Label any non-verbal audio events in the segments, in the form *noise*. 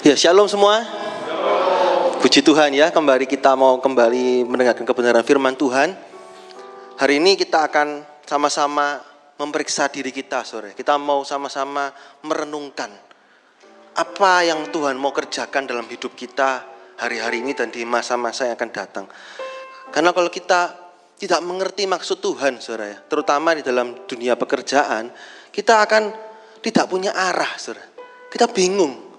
Ya, shalom semua. Puji Tuhan ya, kembali kita mau kembali mendengarkan kebenaran firman Tuhan. Hari ini kita akan sama-sama memeriksa diri kita, sore. Kita mau sama-sama merenungkan apa yang Tuhan mau kerjakan dalam hidup kita hari-hari ini dan di masa-masa yang akan datang. Karena kalau kita tidak mengerti maksud Tuhan, saudara terutama di dalam dunia pekerjaan, kita akan tidak punya arah, saudara. Kita bingung.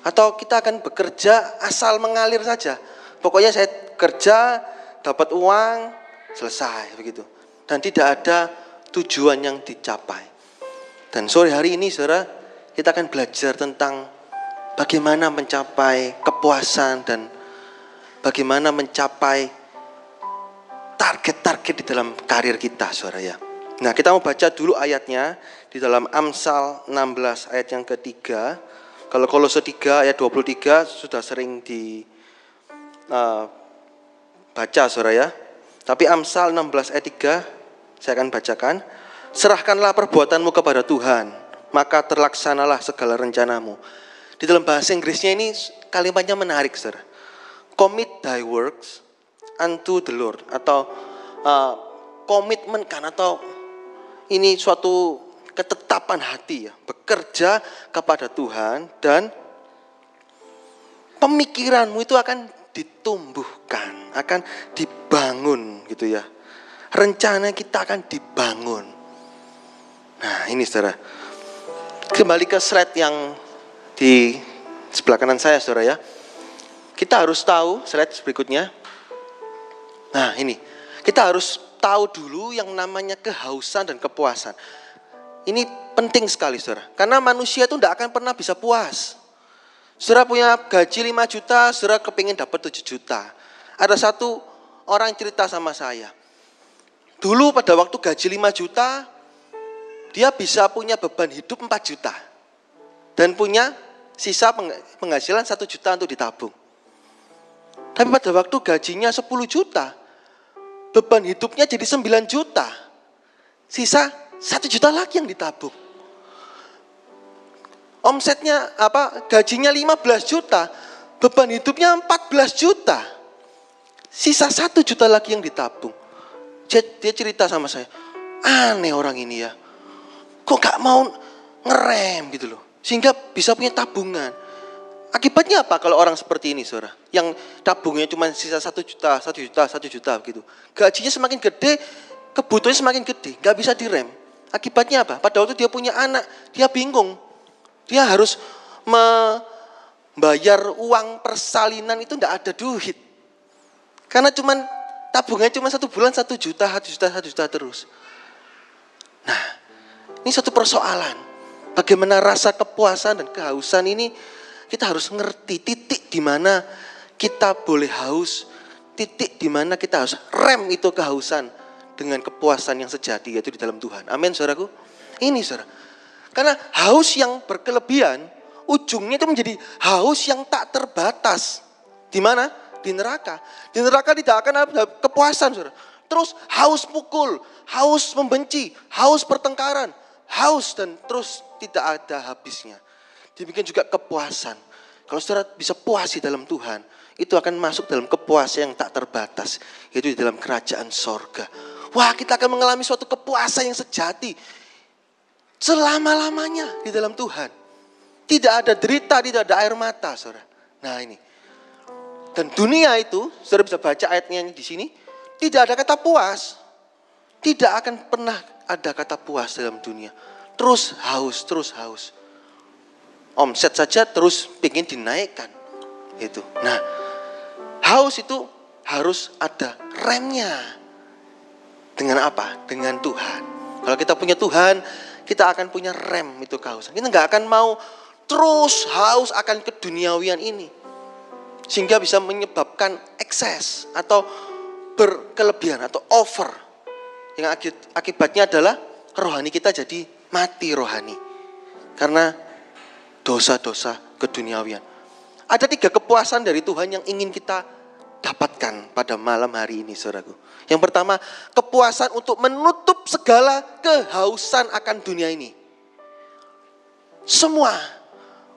Atau kita akan bekerja asal mengalir saja. Pokoknya saya kerja, dapat uang, selesai begitu. Dan tidak ada tujuan yang dicapai. Dan sore hari ini saudara, kita akan belajar tentang bagaimana mencapai kepuasan dan bagaimana mencapai target-target di dalam karir kita saudara ya. Nah kita mau baca dulu ayatnya di dalam Amsal 16 ayat yang ketiga kalau Kolose 3 ayat 23 sudah sering di uh, baca saudara ya. Tapi Amsal 16 ayat 3 saya akan bacakan. Serahkanlah perbuatanmu kepada Tuhan, maka terlaksanalah segala rencanamu. Di dalam bahasa Inggrisnya ini kalimatnya menarik, saudara. Commit thy works unto the Lord atau komitmen kan atau ini suatu ketetapan hati ya, bekerja kepada Tuhan dan pemikiranmu itu akan ditumbuhkan, akan dibangun gitu ya. Rencana kita akan dibangun. Nah, ini Saudara. Kembali ke slide yang di sebelah kanan saya Saudara ya. Kita harus tahu slide berikutnya. Nah, ini. Kita harus tahu dulu yang namanya kehausan dan kepuasan. Ini penting sekali saudara. Karena manusia itu tidak akan pernah bisa puas. Saudara punya gaji 5 juta, saudara kepingin dapat 7 juta. Ada satu orang cerita sama saya. Dulu pada waktu gaji 5 juta, dia bisa punya beban hidup 4 juta. Dan punya sisa penghasilan 1 juta untuk ditabung. Tapi pada waktu gajinya 10 juta, beban hidupnya jadi 9 juta. Sisa satu juta lagi yang ditabung. Omsetnya apa? Gajinya 15 juta, beban hidupnya 14 juta. Sisa satu juta lagi yang ditabung. Dia cerita sama saya, aneh orang ini ya. Kok gak mau ngerem gitu loh. Sehingga bisa punya tabungan. Akibatnya apa kalau orang seperti ini saudara? Yang tabungnya cuma sisa satu juta, satu juta, satu juta gitu. Gajinya semakin gede, kebutuhannya semakin gede, gak bisa direm. Akibatnya apa? Pada waktu dia punya anak, dia bingung. Dia harus membayar uang persalinan itu tidak ada duit. Karena cuman tabungannya cuma satu bulan satu juta, satu juta, satu juta terus. Nah, ini satu persoalan. Bagaimana rasa kepuasan dan kehausan ini kita harus ngerti titik di mana kita boleh haus, titik di mana kita harus rem itu kehausan dengan kepuasan yang sejati yaitu di dalam Tuhan. Amin saudaraku. Ini saudara. Karena haus yang berkelebihan ujungnya itu menjadi haus yang tak terbatas. Di mana? Di neraka. Di neraka tidak akan ada kepuasan saudara. Terus haus pukul, haus membenci, haus pertengkaran, haus dan terus tidak ada habisnya. Demikian juga kepuasan. Kalau saudara bisa puas di dalam Tuhan, itu akan masuk dalam kepuasan yang tak terbatas. Yaitu di dalam kerajaan sorga. Wah kita akan mengalami suatu kepuasan yang sejati. Selama-lamanya di dalam Tuhan. Tidak ada derita, tidak ada air mata, saudara. Nah ini. Dan dunia itu, saudara bisa baca ayatnya di sini. Tidak ada kata puas. Tidak akan pernah ada kata puas dalam dunia. Terus haus, terus haus. Omset saja terus ingin dinaikkan. Itu. Nah, haus itu harus ada remnya. Dengan apa? Dengan Tuhan. Kalau kita punya Tuhan, kita akan punya rem itu kehausan. Kita nggak akan mau terus haus akan keduniawian ini. Sehingga bisa menyebabkan ekses atau berkelebihan atau over. Yang akibatnya adalah rohani kita jadi mati rohani. Karena dosa-dosa keduniawian. Ada tiga kepuasan dari Tuhan yang ingin kita dapatkan pada malam hari ini saudaraku. Yang pertama, kepuasan untuk menutup segala kehausan akan dunia ini. Semua,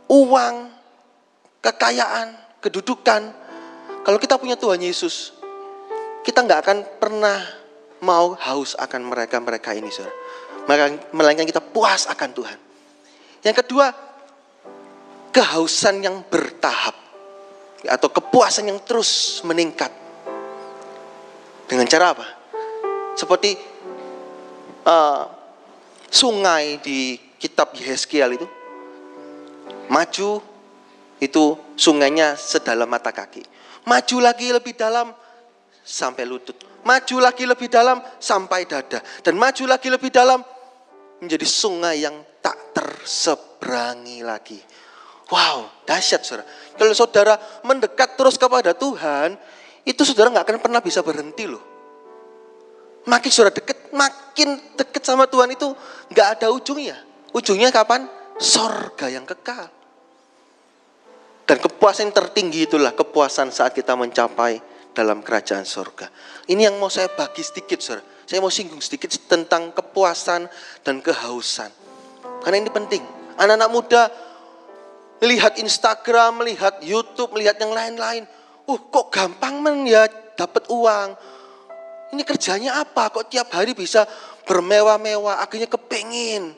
uang, kekayaan, kedudukan. Kalau kita punya Tuhan Yesus, kita nggak akan pernah mau haus akan mereka-mereka ini, saudara. Melainkan kita puas akan Tuhan. Yang kedua, kehausan yang bertahap atau kepuasan yang terus meningkat. Dengan cara apa? Seperti uh, sungai di kitab Yeskiel itu maju itu sungainya sedalam mata kaki. Maju lagi lebih dalam sampai lutut. Maju lagi lebih dalam sampai dada. Dan maju lagi lebih dalam menjadi sungai yang tak terseberangi lagi. Wow, dahsyat saudara. Kalau saudara mendekat terus kepada Tuhan, itu saudara nggak akan pernah bisa berhenti loh. Makin saudara dekat, makin dekat sama Tuhan itu nggak ada ujungnya. Ujungnya kapan? Sorga yang kekal. Dan kepuasan yang tertinggi itulah kepuasan saat kita mencapai dalam kerajaan sorga. Ini yang mau saya bagi sedikit, saudara. Saya mau singgung sedikit tentang kepuasan dan kehausan. Karena ini penting. Anak-anak muda melihat Instagram, melihat YouTube, melihat yang lain-lain. Uh, kok gampang men ya dapat uang. Ini kerjanya apa? Kok tiap hari bisa bermewah-mewah? Akhirnya kepengin.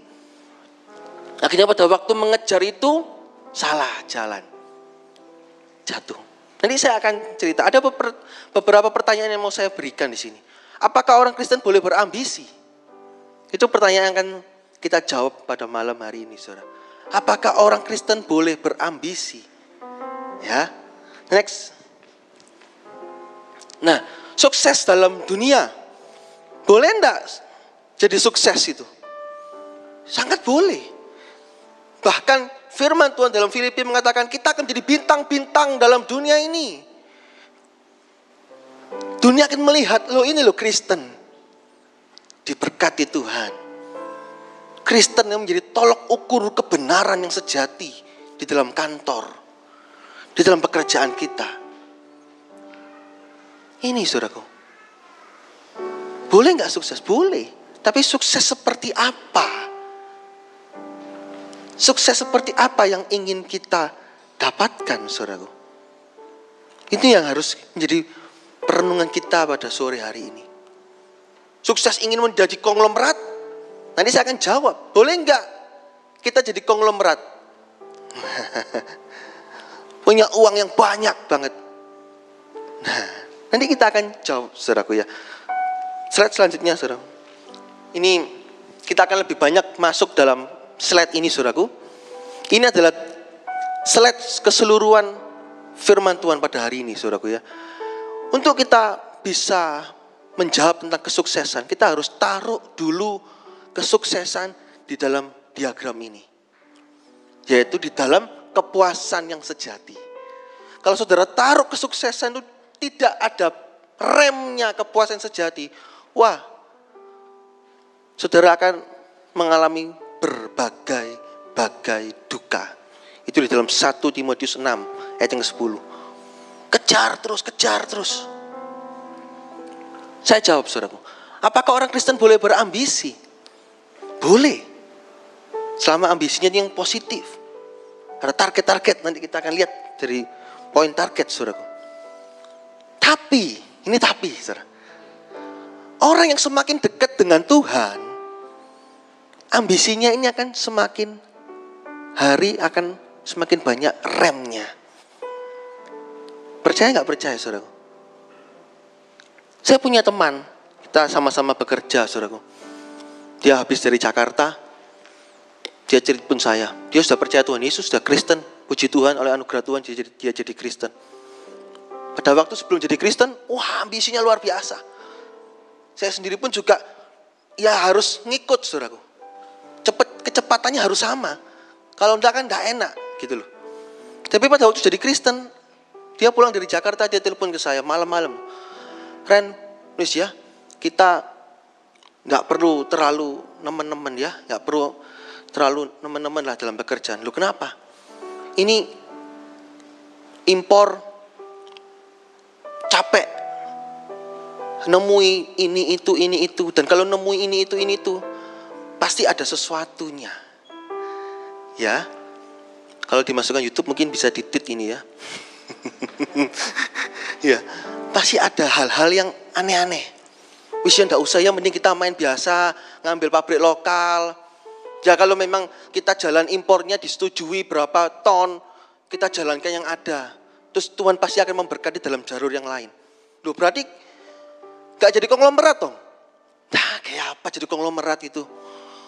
Akhirnya pada waktu mengejar itu salah jalan jatuh. Nanti saya akan cerita. Ada beberapa pertanyaan yang mau saya berikan di sini. Apakah orang Kristen boleh berambisi? Itu pertanyaan yang akan kita jawab pada malam hari ini, saudara. Apakah orang Kristen boleh berambisi? Ya, next. Nah, sukses dalam dunia. Boleh enggak jadi sukses itu? Sangat boleh. Bahkan Firman Tuhan dalam Filipi mengatakan kita akan jadi bintang-bintang dalam dunia ini. Dunia akan melihat, lo ini lo Kristen. Diberkati Tuhan. Kristen yang menjadi tolok ukur kebenaran yang sejati di dalam kantor. Di dalam pekerjaan kita. Ini saudaraku. Boleh nggak sukses? Boleh. Tapi sukses seperti apa? Sukses seperti apa yang ingin kita dapatkan, saudaraku? Itu yang harus menjadi perenungan kita pada sore hari ini. Sukses ingin menjadi konglomerat? Nanti saya akan jawab, boleh enggak kita jadi konglomerat? *laughs* Punya uang yang banyak banget. Nah, nanti kita akan jawab, saudaraku ya. Slide selanjutnya, saudara. Ini kita akan lebih banyak masuk dalam slide ini saudaraku. Ini adalah slide keseluruhan firman Tuhan pada hari ini saudaraku ya. Untuk kita bisa menjawab tentang kesuksesan, kita harus taruh dulu kesuksesan di dalam diagram ini. Yaitu di dalam kepuasan yang sejati. Kalau saudara taruh kesuksesan itu tidak ada remnya kepuasan sejati, wah, saudara akan mengalami berbagai-bagai duka. Itu di dalam 1 Timotius 6 ayat yang ke-10. Kejar terus, kejar terus. Saya jawab saudaraku, apakah orang Kristen boleh berambisi? Boleh. Selama ambisinya yang positif. Ada target-target, nanti kita akan lihat dari poin target saudaraku. Tapi, ini tapi saudara. Orang yang semakin dekat dengan Tuhan, ambisinya ini akan semakin hari akan semakin banyak remnya. Percaya nggak percaya saudaraku? Saya punya teman, kita sama-sama bekerja saudaraku. Dia habis dari Jakarta, dia cerita pun saya, dia sudah percaya Tuhan Yesus, sudah Kristen, puji Tuhan oleh anugerah Tuhan dia jadi, dia jadi Kristen. Pada waktu sebelum jadi Kristen, wah ambisinya luar biasa. Saya sendiri pun juga ya harus ngikut saudaraku cepet kecepatannya harus sama. Kalau enggak kan enggak enak gitu loh. Tapi pada waktu jadi Kristen, dia pulang dari Jakarta dia telepon ke saya malam-malam. Ren, Nulis ya, kita nggak perlu terlalu nemen-nemen ya, nggak perlu terlalu nemen-nemen lah dalam pekerjaan. Lu kenapa? Ini impor capek nemui ini itu ini itu dan kalau nemui ini itu ini itu pasti ada sesuatunya. Ya. Kalau dimasukkan YouTube mungkin bisa ditit ini ya. *laughs* ya, pasti ada hal-hal yang aneh-aneh. Wis ya usah ya mending kita main biasa, ngambil pabrik lokal. Ya kalau memang kita jalan impornya disetujui berapa ton, kita jalankan yang ada. Terus Tuhan pasti akan memberkati dalam jalur yang lain. Loh berarti gak jadi konglomerat dong. Nah kayak apa jadi konglomerat itu?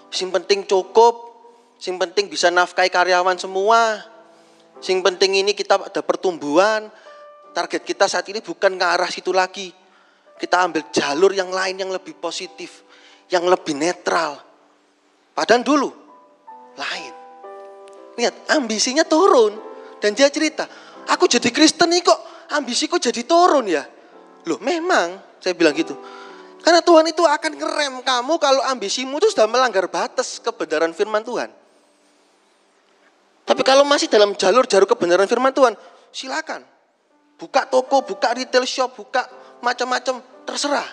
Sing penting cukup, sing penting bisa nafkahi karyawan semua. Sing penting ini kita ada pertumbuhan. Target kita saat ini bukan ke arah situ lagi. Kita ambil jalur yang lain yang lebih positif, yang lebih netral. Padahal dulu lain. Lihat, ambisinya turun. Dan dia cerita, aku jadi Kristen nih kok ambisiku jadi turun ya. Loh memang, saya bilang gitu. Karena Tuhan itu akan ngerem kamu kalau ambisimu itu sudah melanggar batas kebenaran firman Tuhan. Tapi kalau masih dalam jalur-jalur kebenaran firman Tuhan, silakan. Buka toko, buka retail shop, buka macam-macam, terserah.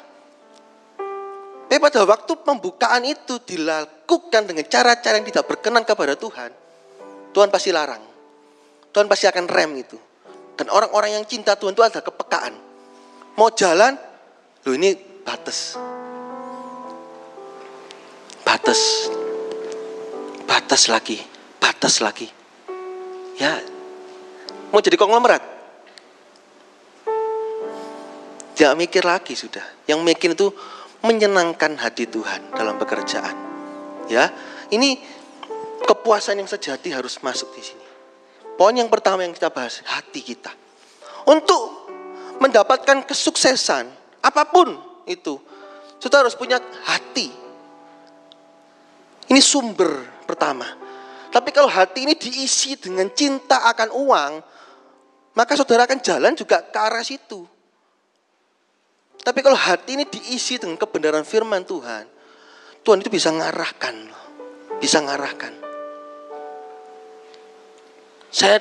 Tapi pada waktu pembukaan itu dilakukan dengan cara-cara yang tidak berkenan kepada Tuhan, Tuhan pasti larang. Tuhan pasti akan rem itu. Dan orang-orang yang cinta Tuhan itu ada kepekaan. Mau jalan, lo ini batas. Batas. Batas lagi, batas lagi. Ya, mau jadi konglomerat. Jangan mikir lagi sudah. Yang mikir itu menyenangkan hati Tuhan dalam pekerjaan. Ya, ini kepuasan yang sejati harus masuk di sini. Poin yang pertama yang kita bahas, hati kita. Untuk mendapatkan kesuksesan, apa pun itu, kita harus punya hati. Ini sumber pertama. Tapi kalau hati ini diisi dengan cinta akan uang, maka saudara akan jalan juga ke arah situ. Tapi kalau hati ini diisi dengan kebenaran firman Tuhan, Tuhan itu bisa ngarahkan, bisa ngarahkan. Saya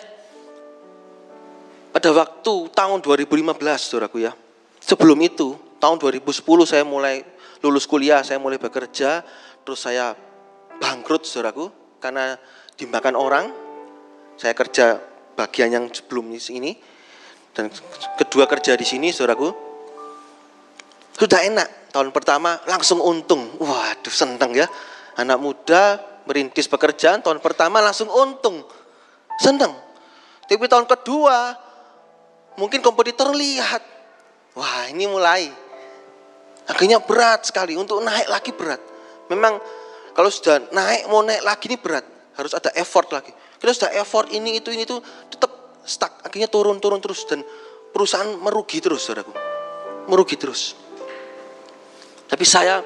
pada waktu tahun 2015 saudaraku ya. Sebelum itu, tahun 2010 saya mulai lulus kuliah, saya mulai bekerja, terus saya bangkrut saudaraku karena dimakan orang. Saya kerja bagian yang sebelum ini dan kedua kerja di sini saudaraku. Sudah enak, tahun pertama langsung untung. Waduh, seneng ya. Anak muda merintis pekerjaan tahun pertama langsung untung Senang. Tapi tahun kedua, mungkin kompetitor lihat, wah ini mulai. Akhirnya berat sekali, untuk naik lagi berat. Memang kalau sudah naik, mau naik lagi ini berat. Harus ada effort lagi. Kita sudah effort ini, itu, ini, itu, tetap stuck. Akhirnya turun, turun terus. Dan perusahaan merugi terus, saudaraku. Merugi terus. Tapi saya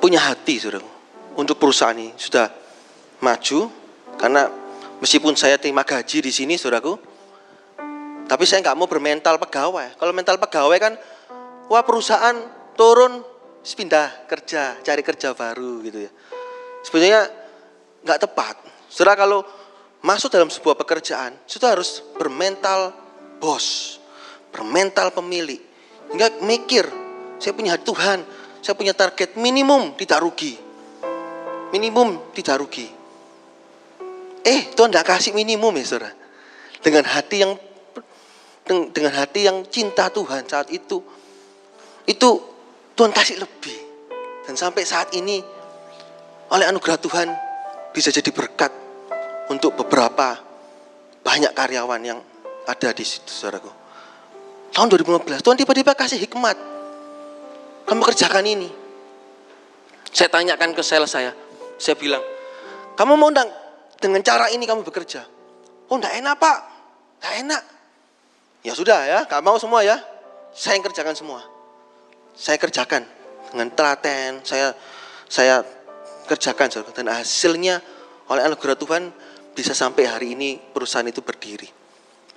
punya hati, saudaraku. Untuk perusahaan ini. Sudah maju, karena meskipun saya terima gaji di sini, saudaraku, tapi saya nggak mau bermental pegawai. Kalau mental pegawai kan, wah perusahaan turun, pindah kerja, cari kerja baru gitu ya. Sebenarnya nggak tepat. Saudara kalau masuk dalam sebuah pekerjaan, sudah harus bermental bos, bermental pemilik. Hingga mikir, saya punya Tuhan, saya punya target minimum tidak rugi. Minimum tidak rugi. Eh, Tuhan tidak kasih minimum ya saudara. Dengan hati yang dengan hati yang cinta Tuhan saat itu, itu Tuhan kasih lebih. Dan sampai saat ini, oleh anugerah Tuhan bisa jadi berkat untuk beberapa banyak karyawan yang ada di situ, saudaraku. Tahun 2015, Tuhan tiba-tiba kasih hikmat. Kamu kerjakan ini. Saya tanyakan ke sales saya, saya bilang, kamu mau undang dengan cara ini kamu bekerja. Oh enggak enak pak, enggak enak. Ya sudah ya, gak mau semua ya. Saya yang kerjakan semua. Saya kerjakan dengan telaten, saya saya kerjakan dan hasilnya oleh anugerah Tuhan bisa sampai hari ini perusahaan itu berdiri.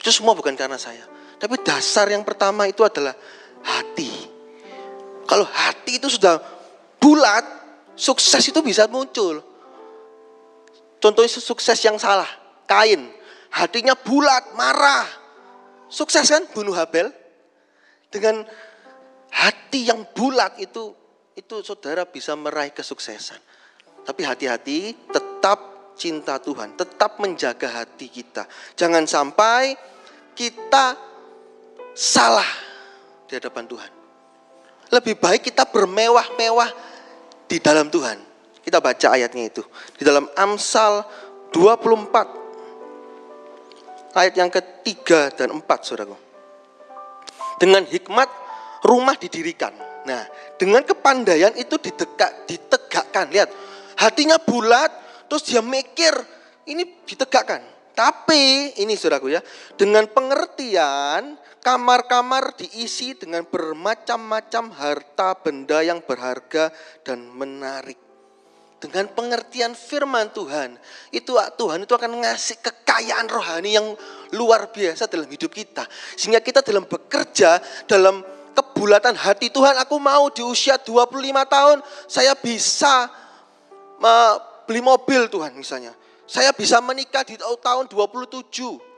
Itu semua bukan karena saya. Tapi dasar yang pertama itu adalah hati. Kalau hati itu sudah bulat, sukses itu bisa muncul. Contohnya sukses yang salah. Kain. Hatinya bulat, marah. Sukses kan bunuh Habel. Dengan hati yang bulat itu itu saudara bisa meraih kesuksesan. Tapi hati-hati tetap cinta Tuhan, tetap menjaga hati kita. Jangan sampai kita salah di hadapan Tuhan. Lebih baik kita bermewah-mewah di dalam Tuhan. Kita baca ayatnya itu. Di dalam Amsal 24 ayat yang ketiga dan empat saudaraku. Dengan hikmat rumah didirikan. Nah, dengan kepandaian itu ditegak, ditegakkan. Lihat, hatinya bulat, terus dia mikir, ini ditegakkan. Tapi, ini saudaraku ya, dengan pengertian, kamar-kamar diisi dengan bermacam-macam harta benda yang berharga dan menarik. Dengan pengertian firman Tuhan, itu Tuhan itu akan ngasih kekayaan rohani yang luar biasa dalam hidup kita. Sehingga kita dalam bekerja, dalam kebulatan hati Tuhan aku mau di usia 25 tahun saya bisa beli mobil Tuhan misalnya. Saya bisa menikah di tahun 27.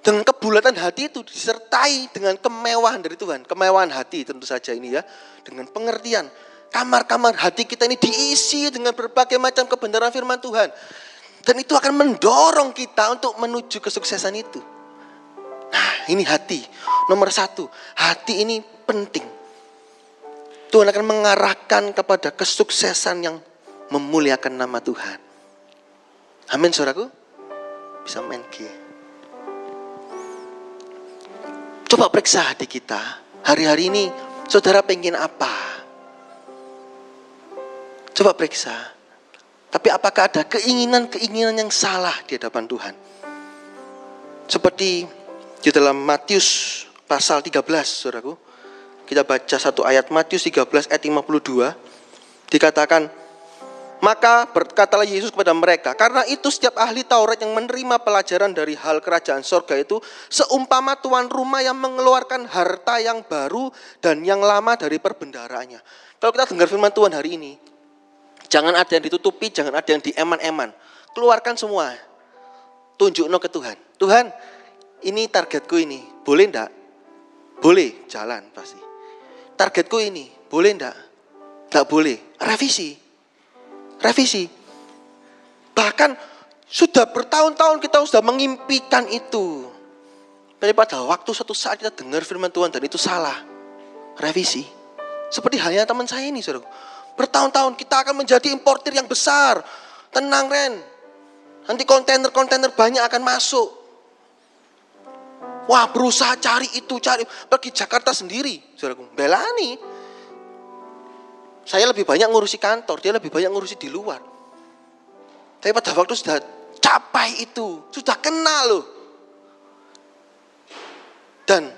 Dengan kebulatan hati itu disertai dengan kemewahan dari Tuhan. Kemewahan hati tentu saja ini ya. Dengan pengertian. Kamar-kamar hati kita ini diisi dengan berbagai macam kebenaran firman Tuhan. Dan itu akan mendorong kita untuk menuju kesuksesan itu. Nah ini hati. Nomor satu, hati ini penting. Tuhan akan mengarahkan kepada kesuksesan yang memuliakan nama Tuhan. Amin saudaraku. Bisa main G. Coba periksa hati kita. Hari-hari ini saudara pengen apa? Coba periksa. Tapi apakah ada keinginan-keinginan yang salah di hadapan Tuhan? Seperti di dalam Matius pasal 13, saudaraku. Kita baca satu ayat Matius 13 ayat 52. Dikatakan, maka berkatalah Yesus kepada mereka, karena itu setiap ahli Taurat yang menerima pelajaran dari hal kerajaan sorga itu, seumpama tuan rumah yang mengeluarkan harta yang baru dan yang lama dari perbendaraannya. Kalau kita dengar firman Tuhan hari ini, jangan ada yang ditutupi, jangan ada yang dieman-eman. Keluarkan semua. Tunjuk no ke Tuhan. Tuhan, ini targetku ini, boleh ndak? Boleh, jalan pasti. Targetku ini, boleh ndak? Nggak boleh, revisi. Revisi. Bahkan sudah bertahun-tahun kita sudah mengimpikan itu. Tapi pada waktu satu saat kita dengar firman Tuhan dan itu salah. Revisi. Seperti halnya teman saya ini, saudara. Bertahun-tahun kita akan menjadi importir yang besar. Tenang, Ren. Nanti kontainer-kontainer banyak akan masuk. Wah berusaha cari itu, cari. Pergi Jakarta sendiri. Saudaraku, belani. Saya lebih banyak ngurusi kantor, dia lebih banyak ngurusi di luar. Tapi pada waktu sudah capai itu, sudah kenal loh. Dan,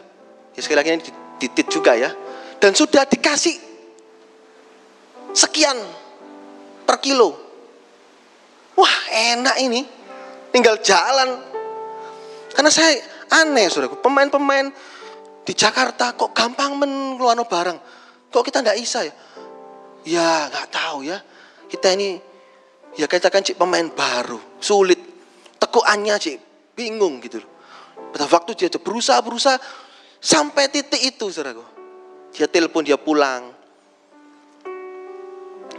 ya sekali lagi ini ditit juga ya. Dan sudah dikasih sekian per kilo. Wah enak ini, tinggal jalan. Karena saya Aneh saudaraku, pemain-pemain di Jakarta kok gampang mengeluarkan barang. Kok kita nggak bisa ya? Ya nggak tahu ya. Kita ini ya kita kan cik pemain baru, sulit. Tekuannya cik bingung gitu loh. Pada waktu dia berusaha berusaha sampai titik itu saudaraku. Dia telepon dia pulang.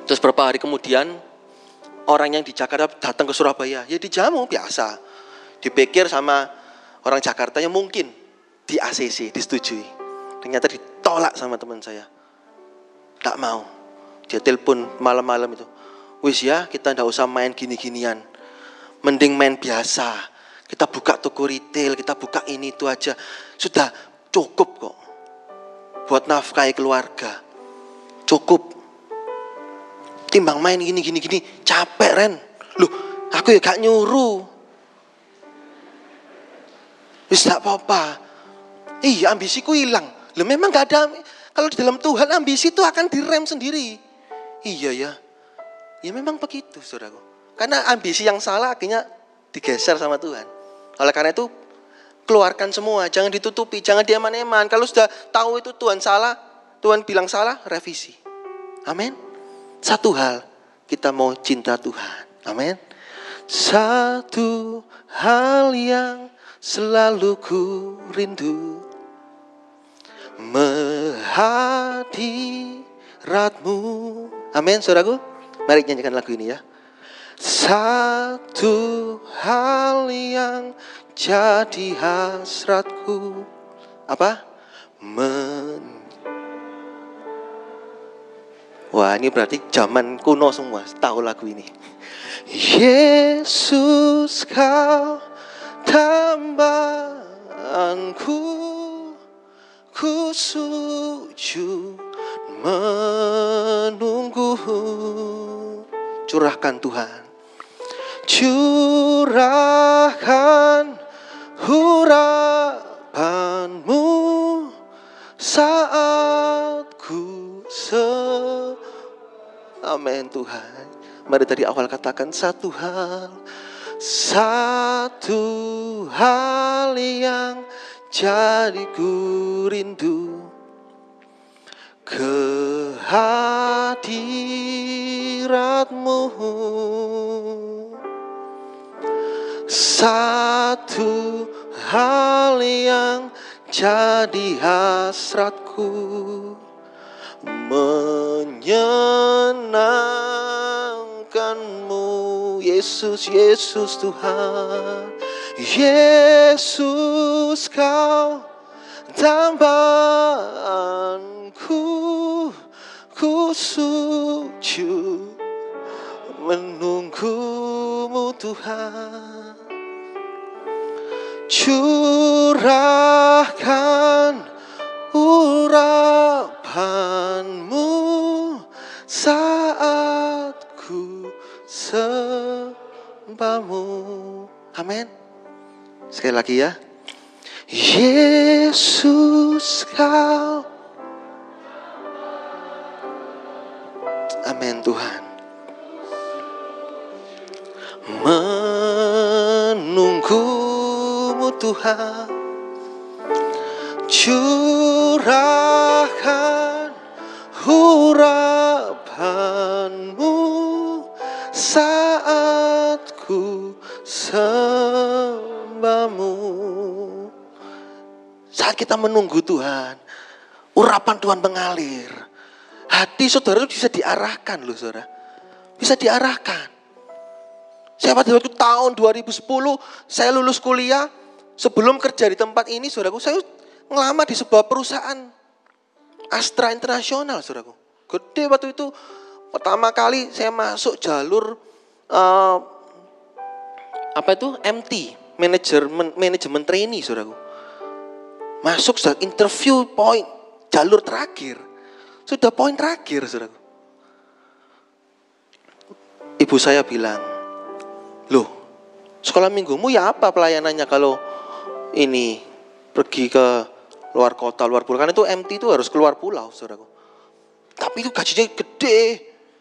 Terus beberapa hari kemudian orang yang di Jakarta datang ke Surabaya, ya dijamu biasa. Dipikir sama orang Jakarta yang mungkin di ACC disetujui. Ternyata ditolak sama teman saya. Tak mau. Dia telepon malam-malam itu. Wis ya kita ndak usah main gini-ginian. Mending main biasa. Kita buka toko retail, kita buka ini itu aja. Sudah cukup kok. Buat nafkahi keluarga. Cukup. Timbang main gini-gini gini, capek Ren. Loh, aku ya gak nyuruh. Wis tak apa-apa. Iya ambisiku hilang. Loh memang gak ada, kalau di dalam Tuhan ambisi itu akan direm sendiri. Iya ya. Ya memang begitu saudaraku. Karena ambisi yang salah akhirnya digeser sama Tuhan. Oleh karena itu keluarkan semua, jangan ditutupi, jangan diaman-eman. Kalau sudah tahu itu Tuhan salah, Tuhan bilang salah, revisi. Amin. Satu hal, kita mau cinta Tuhan. Amin. Satu hal yang selalu ku rindu menghadiratmu. Amin, saudaraku. Mari nyanyikan lagu ini ya. Satu hal yang jadi hasratku. Apa? Men Wah ini berarti zaman kuno semua, tahu lagu ini. Yesus kau tambahanku, ku sujud menunggu. Curahkan Tuhan. Curahkan hurapanmu saat ku se Amin Tuhan. Mari dari awal katakan satu hal. Satu hal yang jadi ku rindu. Kehadiratmu. Satu hal yang jadi hasratku menyenangkanmu Yesus Yesus Tuhan Yesus kau tambahanku ku sujud menunggumu Tuhan curahkan urapanmu saat ku sembahmu. Amin. Sekali lagi ya. Yesus kau. Amin Tuhan. Menunggumu Tuhan. Curahkan hurapanmu saat ku sembahmu. Saat kita menunggu Tuhan, urapan Tuhan mengalir. Hati saudara itu bisa diarahkan loh saudara. Bisa diarahkan. Saya pada waktu tahun 2010, saya lulus kuliah, sebelum kerja di tempat ini, saudaraku, saya ngelamar di sebuah perusahaan Astra Internasional, saudaraku. Gede waktu itu, pertama kali saya masuk jalur uh, apa itu MT, manajemen manajemen trainee, saudaraku. Masuk sudah interview point jalur terakhir, sudah poin terakhir, saudaraku. Ibu saya bilang, loh sekolah minggumu ya apa pelayanannya kalau ini pergi ke luar kota, luar pulau. Kan itu MT itu harus keluar pulau, saudaraku. Tapi itu gajinya gede.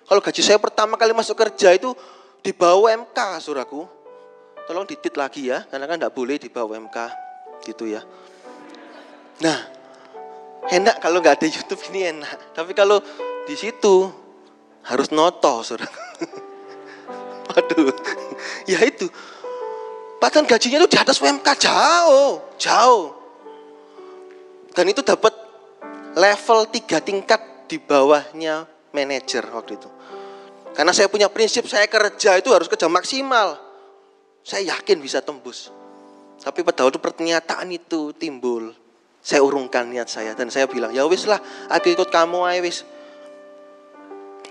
Kalau gaji saya pertama kali masuk kerja itu di bawah MK, saudaraku. Tolong ditit lagi ya, karena kan tidak boleh di bawah MK, gitu ya. Nah, enak kalau nggak ada YouTube ini enak. Tapi kalau di situ harus noto, saudaraku. *laughs* Waduh, ya itu. Bahkan gajinya itu di atas UMK jauh, jauh. Dan itu dapat level tiga tingkat di bawahnya manajer waktu itu. Karena saya punya prinsip saya kerja itu harus kerja maksimal. Saya yakin bisa tembus. Tapi pada waktu pernyataan itu timbul, saya urungkan niat saya dan saya bilang, ya wis lah, aku ikut kamu ayo wis.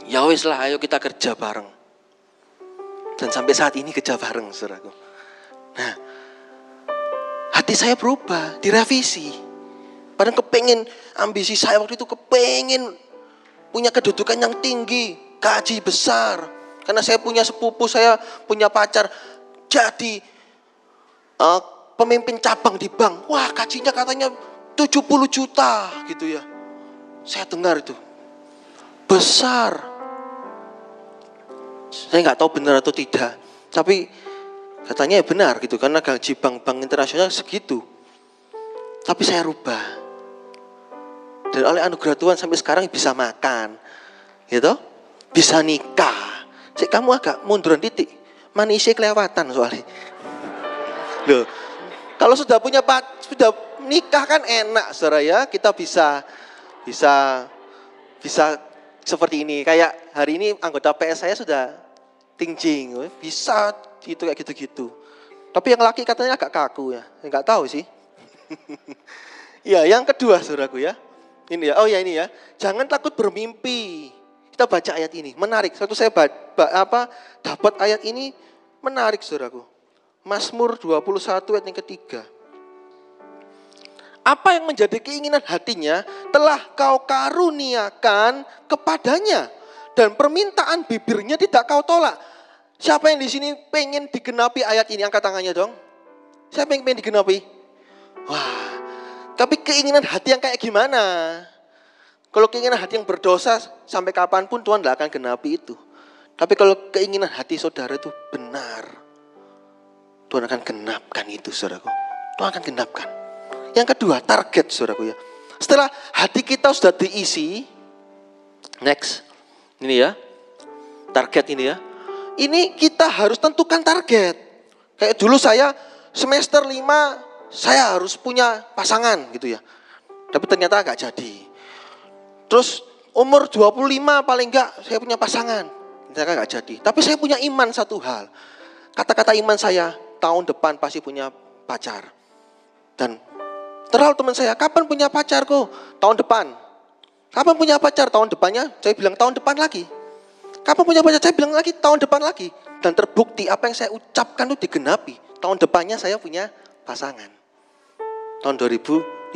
Ya wis lah, ayo kita kerja bareng. Dan sampai saat ini kerja bareng, saudaraku. Nah, hati saya berubah, direvisi. Padahal kepengen, ambisi saya waktu itu kepengen punya kedudukan yang tinggi, gaji besar. Karena saya punya sepupu, saya punya pacar. Jadi uh, pemimpin cabang di bank. Wah gajinya katanya 70 juta gitu ya. Saya dengar itu. Besar. Saya nggak tahu benar atau tidak. Tapi katanya ya benar gitu. Karena gaji bank-bank internasional segitu. Tapi saya rubah. Dan oleh anugerah Tuhan sampai sekarang bisa makan. Gitu. Bisa nikah. Cik kamu agak munduran titik. Manisnya kelewatan soalnya. Loh, kalau sudah punya pak, sudah nikah kan enak, saudara ya. Kita bisa, bisa, bisa seperti ini. Kayak hari ini anggota PS saya sudah tingcing, bisa gitu kayak gitu-gitu. Tapi yang laki katanya agak kaku ya, enggak tahu sih. *laughs* ya, yang kedua saudaraku ya. Ini ya, oh ya ini ya. Jangan takut bermimpi. Kita baca ayat ini, menarik. Satu saya baca, apa dapat ayat ini menarik saudaraku. Mazmur 21 ayat yang ketiga. Apa yang menjadi keinginan hatinya telah kau karuniakan kepadanya. Dan permintaan bibirnya tidak kau tolak. Siapa yang di sini pengen digenapi ayat ini? Angkat tangannya dong. Siapa yang pengen digenapi? Wah, tapi keinginan hati yang kayak gimana? Kalau keinginan hati yang berdosa sampai kapan pun Tuhan tidak akan genapi itu. Tapi kalau keinginan hati saudara itu benar, Tuhan akan genapkan itu saudaraku. Tuhan akan genapkan. Yang kedua, target saudaraku ya. Setelah hati kita sudah diisi, next, ini ya, target ini ya. Ini kita harus tentukan target. Kayak dulu saya semester 5 saya harus punya pasangan gitu ya. Tapi ternyata agak jadi. Terus umur 25 paling enggak saya punya pasangan. Ternyata enggak jadi. Tapi saya punya iman satu hal. Kata-kata iman saya, tahun depan pasti punya pacar. Dan terlalu teman saya, kapan punya pacar kok? Tahun depan. Kapan punya pacar? Tahun depannya, saya bilang tahun depan lagi. Kapan punya pacar? Saya bilang lagi tahun depan lagi. Dan terbukti apa yang saya ucapkan itu digenapi. Tahun depannya saya punya pasangan. Tahun 2015.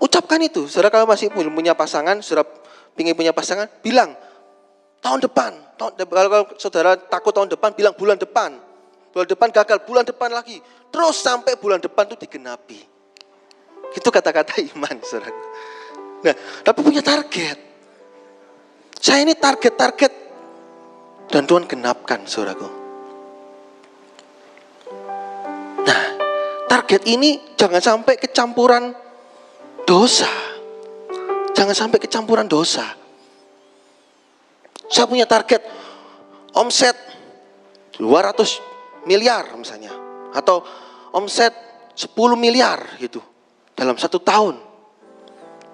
Ucapkan itu. Saudara kalau masih belum punya pasangan, saudara ingin punya pasangan, bilang tahun depan. Tahun, kalau, saudara takut tahun depan, bilang bulan depan. Bulan depan gagal, bulan depan lagi. Terus sampai bulan depan itu digenapi. Itu kata-kata iman, saudara. Nah, tapi punya target. Saya ini target-target dan Tuhan genapkan, saudaraku. Nah, target ini jangan sampai kecampuran dosa. Jangan sampai kecampuran dosa. Saya punya target omset 200 miliar misalnya. Atau omset 10 miliar gitu dalam satu tahun.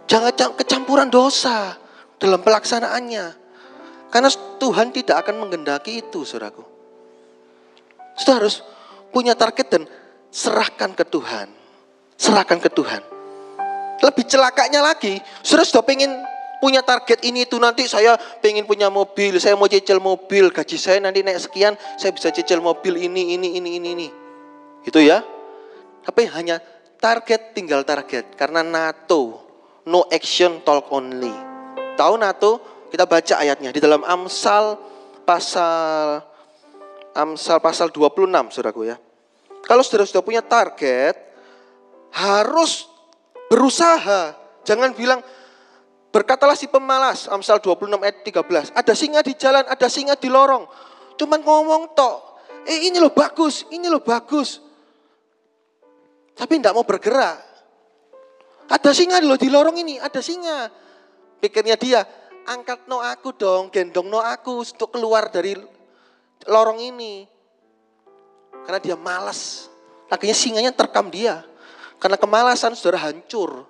Jangan kecampuran dosa dalam pelaksanaannya. Karena Tuhan tidak akan menggendaki itu, saudaraku. Kita harus punya target dan serahkan ke Tuhan. Serahkan ke Tuhan. Lebih celakanya lagi, saudara sudah pengen punya target ini itu nanti saya pengen punya mobil, saya mau cicil mobil, gaji saya nanti naik sekian, saya bisa cicil mobil ini, ini, ini, ini, ini. Itu ya. Tapi hanya target tinggal target karena NATO, no action talk only. Tahu NATO? Kita baca ayatnya di dalam Amsal pasal Amsal pasal 26 Saudaraku ya. Kalau saudara sudah punya target harus berusaha. Jangan bilang Berkatalah si pemalas, Amsal 26 ayat 13. Ada singa di jalan, ada singa di lorong. Cuman ngomong tok. Eh ini loh bagus, ini loh bagus. Tapi tidak mau bergerak. Ada singa loh di lorong ini, ada singa. Pikirnya dia, angkat no aku dong, gendong no aku untuk keluar dari lorong ini. Karena dia malas. Akhirnya singanya terkam dia. Karena kemalasan sudah hancur.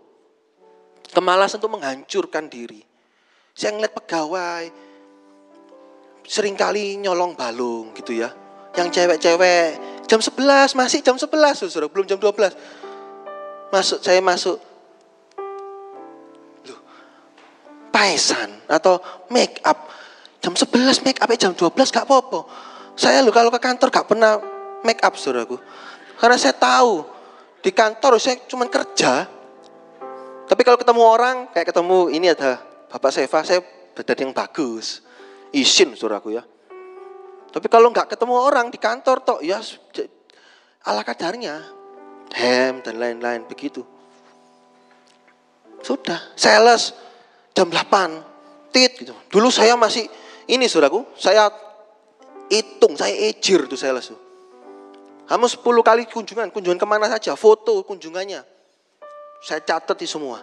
Kemalasan itu menghancurkan diri. Saya ngeliat pegawai, sering kali nyolong balung gitu ya. Yang cewek-cewek, jam 11, masih jam 11, saudara, belum jam 12. Masuk, saya masuk. Loh, paesan atau make up. Jam 11 make up, jam 12 gak apa-apa. Saya loh kalau ke kantor gak pernah make up saudaraku. Karena saya tahu di kantor saya cuma kerja, tapi kalau ketemu orang, kayak ketemu ini ada Bapak Seva, saya berada yang bagus. Isin suraku ya. Tapi kalau nggak ketemu orang di kantor toh ya ala kadarnya. Hem dan lain-lain begitu. Sudah, sales jam 8. Tit gitu. Dulu saya masih ini suraku, saya hitung, saya ejir tuh sales tuh. Kamu 10 kali kunjungan, kunjungan ke mana saja, foto kunjungannya saya catat di semua.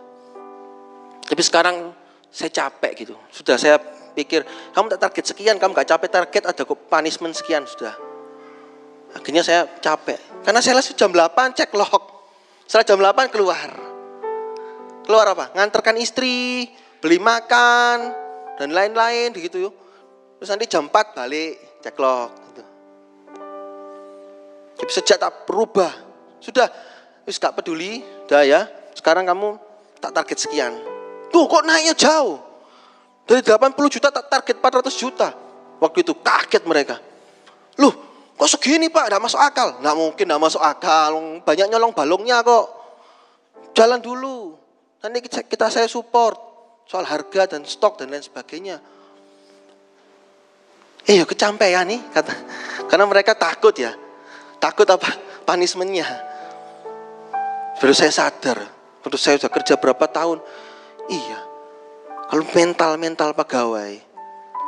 Tapi sekarang saya capek gitu. Sudah saya pikir, kamu tak target sekian, kamu gak capek target, ada punishment sekian sudah. Akhirnya saya capek. Karena saya langsung jam 8 cek log. Setelah jam 8 keluar. Keluar apa? Nganterkan istri, beli makan, dan lain-lain begitu yuk. Terus nanti jam 4 balik ceklok gitu. Jadi sejak tak berubah, sudah wis gak peduli, udah ya. Sekarang kamu tak target sekian. Tuh kok naiknya jauh. Dari 80 juta tak target 400 juta. Waktu itu kaget mereka. Loh, kok segini pak? Nggak masuk akal. Nggak mungkin nggak masuk akal. Banyak nyolong balongnya kok. Jalan dulu. Nanti kita, kita saya support. Soal harga dan stok dan lain sebagainya. Eh, ya kecampean nih kata. *laughs* Karena mereka takut ya. Takut apa? Punishmentnya. Baru saya sadar. Baru saya sudah kerja berapa tahun. Iya. Kalau mental-mental pegawai.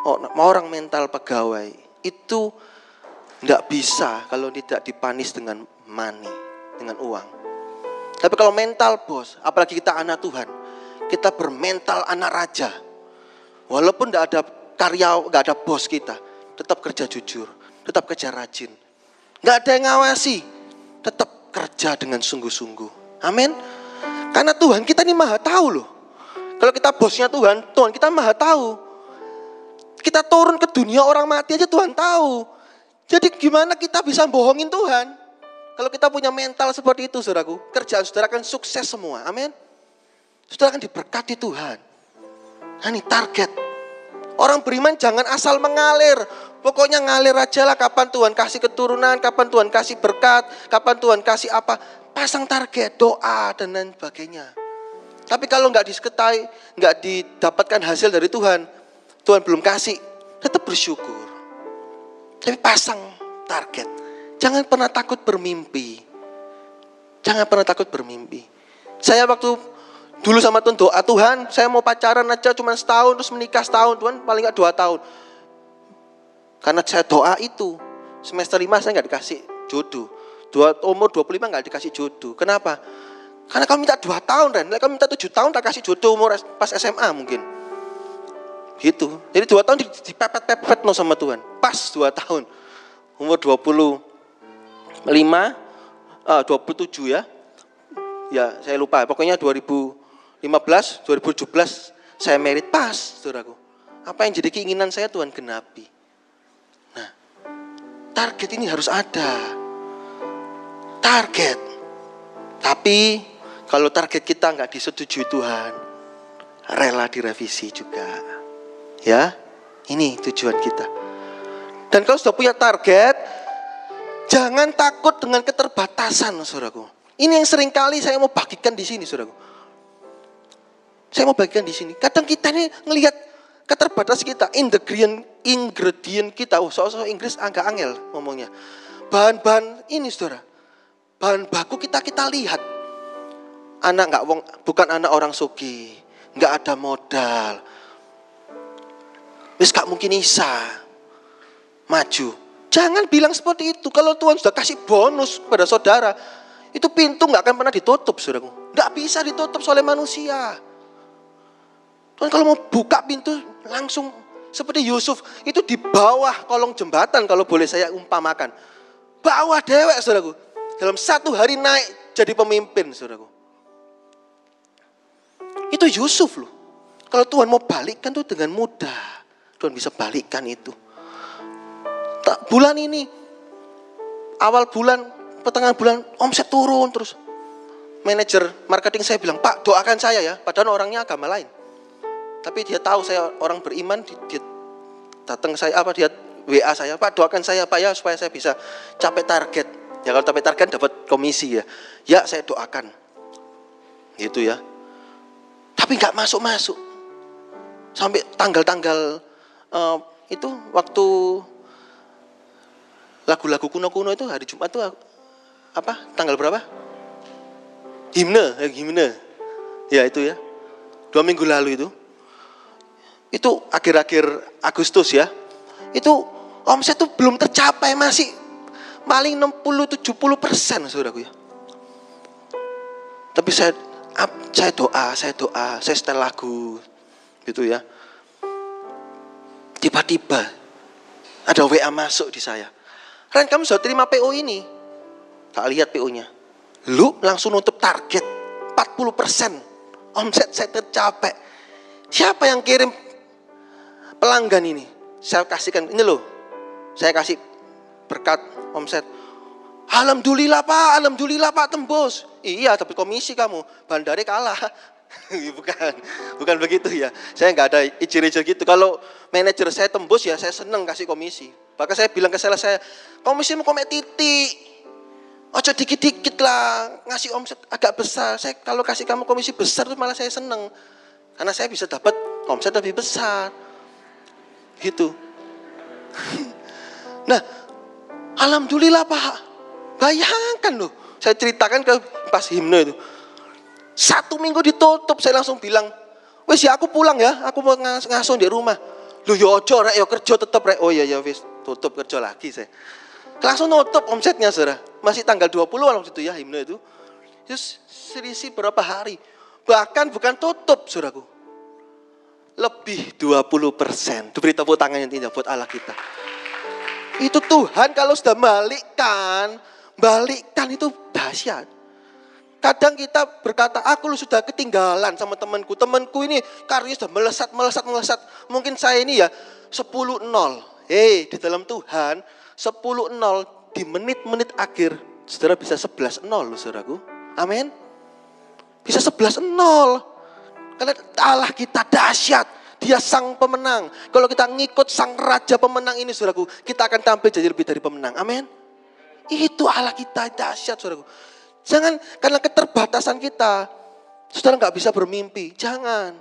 Oh, orang mental pegawai. Itu tidak bisa kalau tidak dipanis dengan money. Dengan uang. Tapi kalau mental bos, apalagi kita anak Tuhan. Kita bermental anak raja. Walaupun tidak ada karya, nggak ada bos kita tetap kerja jujur, tetap kerja rajin. Nggak ada yang ngawasi, tetap kerja dengan sungguh-sungguh. Amin. Karena Tuhan kita ini maha tahu loh. Kalau kita bosnya Tuhan, Tuhan kita maha tahu. Kita turun ke dunia orang mati aja Tuhan tahu. Jadi gimana kita bisa bohongin Tuhan? Kalau kita punya mental seperti itu saudaraku, kerjaan saudara akan sukses semua. Amin. Saudara akan diberkati Tuhan. Nah ini target. Orang beriman jangan asal mengalir. Pokoknya ngalir aja lah kapan Tuhan kasih keturunan, kapan Tuhan kasih berkat, kapan Tuhan kasih apa. Pasang target, doa, dan lain sebagainya. Tapi kalau nggak diseketai, nggak didapatkan hasil dari Tuhan, Tuhan belum kasih, tetap bersyukur. Tapi pasang target. Jangan pernah takut bermimpi. Jangan pernah takut bermimpi. Saya waktu dulu sama Tuhan doa Tuhan, saya mau pacaran aja cuma setahun terus menikah setahun Tuhan paling nggak dua tahun. Karena saya doa itu, semester lima saya nggak dikasih jodoh. Dua, umur 25 nggak dikasih jodoh. Kenapa? Karena kamu minta dua tahun, Ren. Kamu minta tujuh tahun, tak kasih jodoh umur pas SMA mungkin. Gitu. Jadi dua tahun dipepet-pepet no sama Tuhan. Pas dua tahun. Umur 25, uh, 27 ya. Ya saya lupa, pokoknya 2015, 2017 saya merit pas, saudaraku. Apa yang jadi keinginan saya Tuhan genapi. Target ini harus ada. Target. Tapi kalau target kita nggak disetujui Tuhan, rela direvisi juga. Ya, ini tujuan kita. Dan kalau sudah punya target, jangan takut dengan keterbatasan, saudaraku. Ini yang sering kali saya mau bagikan di sini, saudaraku. Saya mau bagikan di sini. Kadang kita ini ngelihat keterbatasan kita, ingredient ingredient kita, oh soal-soal Inggris agak angel ngomongnya. Bahan-bahan ini saudara, bahan baku kita kita lihat. Anak nggak wong, bukan anak orang suki, nggak ada modal. Wis gak mungkin bisa maju. Jangan bilang seperti itu. Kalau Tuhan sudah kasih bonus pada saudara, itu pintu nggak akan pernah ditutup, saudaraku. Nggak bisa ditutup oleh manusia. Tuhan kalau mau buka pintu langsung seperti Yusuf itu di bawah kolong jembatan kalau boleh saya umpamakan. Bawah dewek saudaraku. Dalam satu hari naik jadi pemimpin saudaraku. Itu Yusuf loh. Kalau Tuhan mau balikkan tuh dengan mudah. Tuhan bisa balikkan itu. Tak bulan ini awal bulan pertengahan bulan omset turun terus manajer marketing saya bilang Pak doakan saya ya padahal orangnya agama lain tapi dia tahu saya orang beriman, dia datang saya apa dia WA saya, Pak doakan saya Pak ya supaya saya bisa capai target. Ya kalau capai target dapat komisi ya. Ya saya doakan. Gitu ya. Tapi nggak masuk-masuk. Sampai tanggal-tanggal uh, itu waktu lagu-lagu kuno-kuno itu hari Jumat itu apa? Tanggal berapa? Himne, eh, himne. Ya itu ya. Dua minggu lalu itu itu akhir-akhir Agustus ya, itu omset itu belum tercapai masih paling 60-70 persen saudaraku ya. Tapi saya saya doa, saya doa, saya setel lagu gitu ya. Tiba-tiba ada WA masuk di saya. Ren kamu sudah terima PO ini. Tak lihat PO-nya. Lu langsung nutup target 40 persen. Omset saya tercapai. Siapa yang kirim pelanggan ini. saya kasihkan ini loh. Saya kasih berkat omset. Alhamdulillah Pak, alhamdulillah Pak tembus. Iya, tapi komisi kamu, bandari kalah. *laughs* bukan, bukan begitu ya. Saya nggak ada ijir-ijir gitu. Kalau manajer saya tembus ya saya seneng kasih komisi. Bahkan saya bilang ke sales saya, komisi mau komek titik. Ojo dikit-dikit lah, ngasih omset agak besar. Saya kalau kasih kamu komisi besar tuh malah saya seneng. Karena saya bisa dapat omset lebih besar. Gitu. *laughs* nah, alhamdulillah Pak. Bayangkan loh, saya ceritakan ke pas himne itu. Satu minggu ditutup, saya langsung bilang, wes ya aku pulang ya, aku mau ngas ngasuh di rumah. Lu yo ojo rek, yo kerja tetap rek. Oh iya ya wis, tutup kerja lagi saya. Langsung nutup omsetnya saudara. Masih tanggal 20 waktu itu ya himne itu. Terus selisih berapa hari. Bahkan bukan tutup saudaraku. Lebih 20 persen. Berita tepuk tangan yang tidak buat Allah kita. Itu Tuhan kalau sudah balikkan, balikkan itu dahsyat. Kadang kita berkata, aku sudah ketinggalan sama temanku. Temanku ini karyanya sudah melesat, melesat, melesat. Mungkin saya ini ya 10-0. Hei, di dalam Tuhan 10-0 di menit-menit akhir, saudara bisa 11-0 loh saudaraku. Amin. Bisa 11-0. Karena Allah kita dahsyat. Dia sang pemenang. Kalau kita ngikut sang raja pemenang ini saudaraku, kita akan tampil jadi lebih dari pemenang. Amin. Itu Allah kita dahsyat saudaraku. Jangan karena keterbatasan kita, saudara nggak bisa bermimpi. Jangan.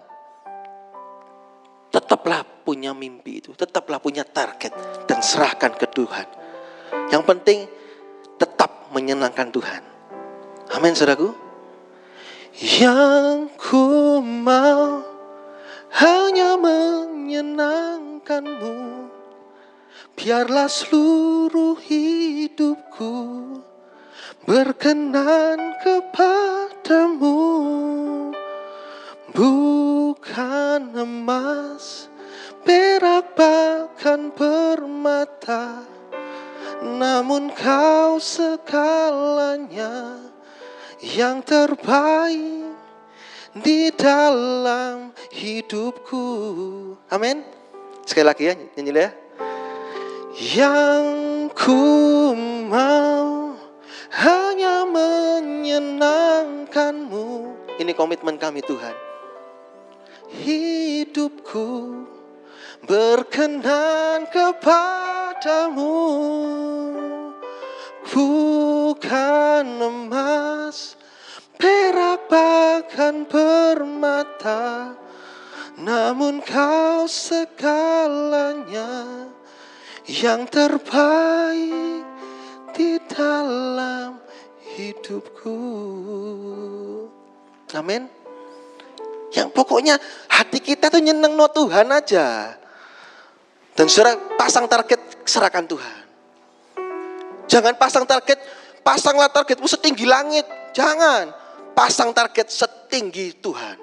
Tetaplah punya mimpi itu, tetaplah punya target dan serahkan ke Tuhan. Yang penting tetap menyenangkan Tuhan. Amin saudaraku. Yang ku mau hanya menyenangkanmu. Biarlah seluruh hidupku berkenan kepadamu bukan emas, perak bahkan permata, namun kau segalanya yang terbaik di dalam hidupku. Amin. Sekali lagi ya, nyanyi ya. Yang ku mau hanya menyenangkanmu. Ini komitmen kami Tuhan. Hidupku berkenan kepadamu. Bukan emas perak bahkan permata. Namun kau segalanya yang terbaik di dalam hidupku amin yang pokoknya hati kita tuh nyeneng no Tuhan aja. Dan saudara pasang target serahkan Tuhan. Jangan pasang target, pasanglah targetmu setinggi langit. Jangan. Pasang target setinggi Tuhan.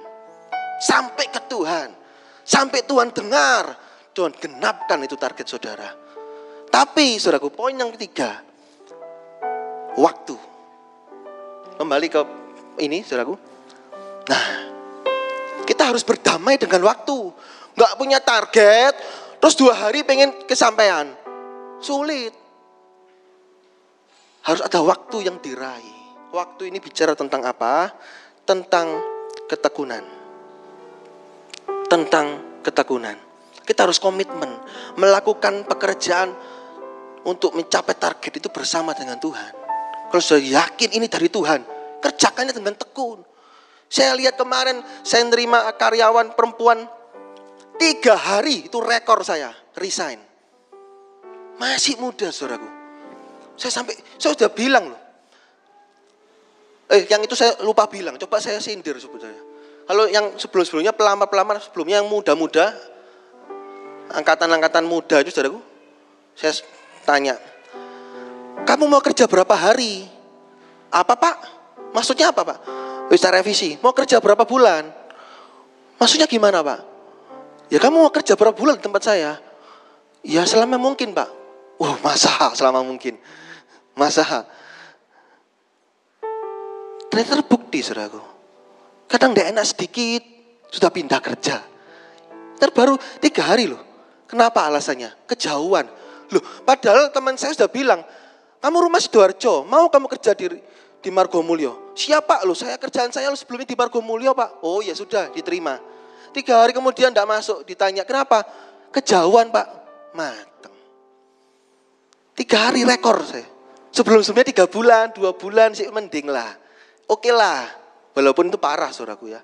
Sampai ke Tuhan. Sampai Tuhan dengar. Tuhan genapkan itu target saudara. Tapi saudaraku poin yang ketiga. Waktu. Kembali ke ini saudaraku. Nah kita harus berdamai dengan waktu. Nggak punya target, terus dua hari pengen kesampaian. Sulit. Harus ada waktu yang diraih. Waktu ini bicara tentang apa? Tentang ketekunan. Tentang ketekunan. Kita harus komitmen melakukan pekerjaan untuk mencapai target itu bersama dengan Tuhan. Kalau sudah yakin ini dari Tuhan, kerjakannya dengan tekun. Saya lihat kemarin saya nerima karyawan perempuan tiga hari itu rekor saya resign. Masih muda saudaraku. Saya sampai saya sudah bilang loh. Eh yang itu saya lupa bilang. Coba saya sindir sebetulnya. Kalau yang sebelum-sebelumnya pelamar-pelamar sebelumnya yang muda-muda angkatan-angkatan muda itu saudaraku. Saya tanya, kamu mau kerja berapa hari? Apa pak? Maksudnya apa pak? bisa revisi. Mau kerja berapa bulan? Maksudnya gimana Pak? Ya kamu mau kerja berapa bulan di tempat saya? Ya selama mungkin Pak. Wah masa selama mungkin. Masa. Ternyata terbukti saudaraku. Kadang tidak enak sedikit, sudah pindah kerja. Terbaru tiga hari loh. Kenapa alasannya? Kejauhan. Loh, padahal teman saya sudah bilang, kamu rumah Sidoarjo, mau kamu kerja di di Margomulyo. Siapa lo? Saya kerjaan saya sebelumnya di Margomulyo pak. Oh ya sudah diterima. Tiga hari kemudian tidak masuk, ditanya kenapa? Kejauhan pak. Mateng. Tiga hari rekor saya. Sebelum-sebelumnya tiga bulan, dua bulan sih mending lah. Oke lah. Walaupun itu parah saudaraku ya.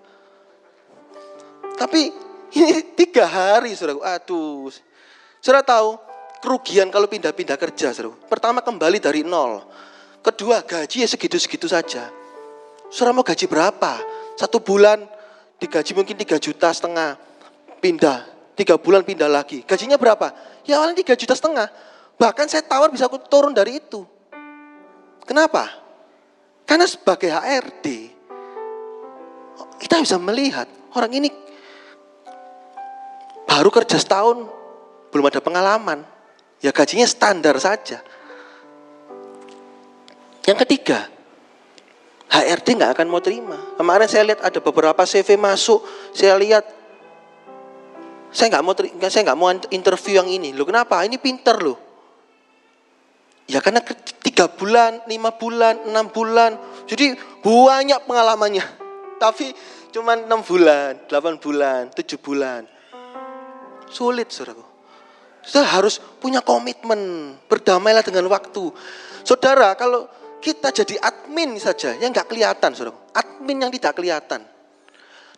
Tapi *laughs* ini tiga hari saudaraku. Aduh. Saudara tahu kerugian kalau pindah-pindah kerja saudaraku. Pertama kembali dari nol. Kedua gaji ya segitu-segitu saja. Saudara mau gaji berapa? Satu bulan digaji mungkin tiga juta setengah. Pindah. Tiga bulan pindah lagi. Gajinya berapa? Ya awalnya tiga juta setengah. Bahkan saya tawar bisa aku turun dari itu. Kenapa? Karena sebagai HRD, kita bisa melihat orang ini baru kerja setahun, belum ada pengalaman. Ya gajinya standar saja. Yang ketiga, HRD nggak akan mau terima. Kemarin saya lihat ada beberapa CV masuk, saya lihat saya nggak mau saya nggak mau interview yang ini. Lo kenapa? Ini pinter loh. Ya karena tiga bulan, lima bulan, enam bulan. Jadi banyak pengalamannya. *laughs* Tapi cuma enam bulan, delapan bulan, tujuh bulan. Sulit saudaraku. Saudara harus punya komitmen. Berdamailah dengan waktu. Saudara kalau kita jadi admin saja yang nggak kelihatan, saudara. Admin yang tidak kelihatan.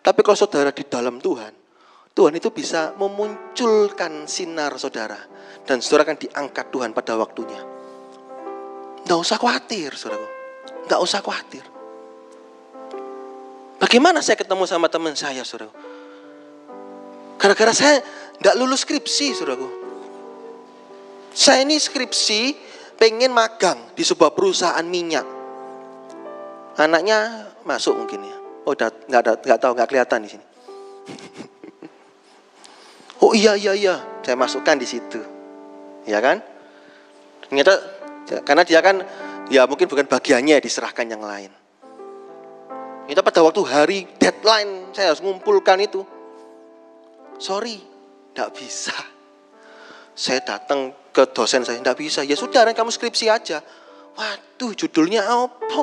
Tapi kalau saudara di dalam Tuhan, Tuhan itu bisa memunculkan sinar saudara. Dan saudara akan diangkat Tuhan pada waktunya. Nggak usah khawatir, saudara. Nggak usah khawatir. Bagaimana saya ketemu sama teman saya, saudara? Gara-gara saya nggak lulus skripsi, saudaraku. Saya ini skripsi pengen magang di sebuah perusahaan minyak. Anaknya masuk mungkin ya. Oh, nggak ada, nggak tahu, nggak kelihatan di sini. *laughs* oh iya iya iya, saya masukkan di situ, ya kan? Ternyata karena dia kan ya mungkin bukan bagiannya diserahkan yang lain. Itu pada waktu hari deadline saya harus mengumpulkan itu. Sorry, tidak bisa. Saya datang ke dosen saya, tidak bisa. Ya sudah, kamu skripsi aja. Waduh, judulnya apa?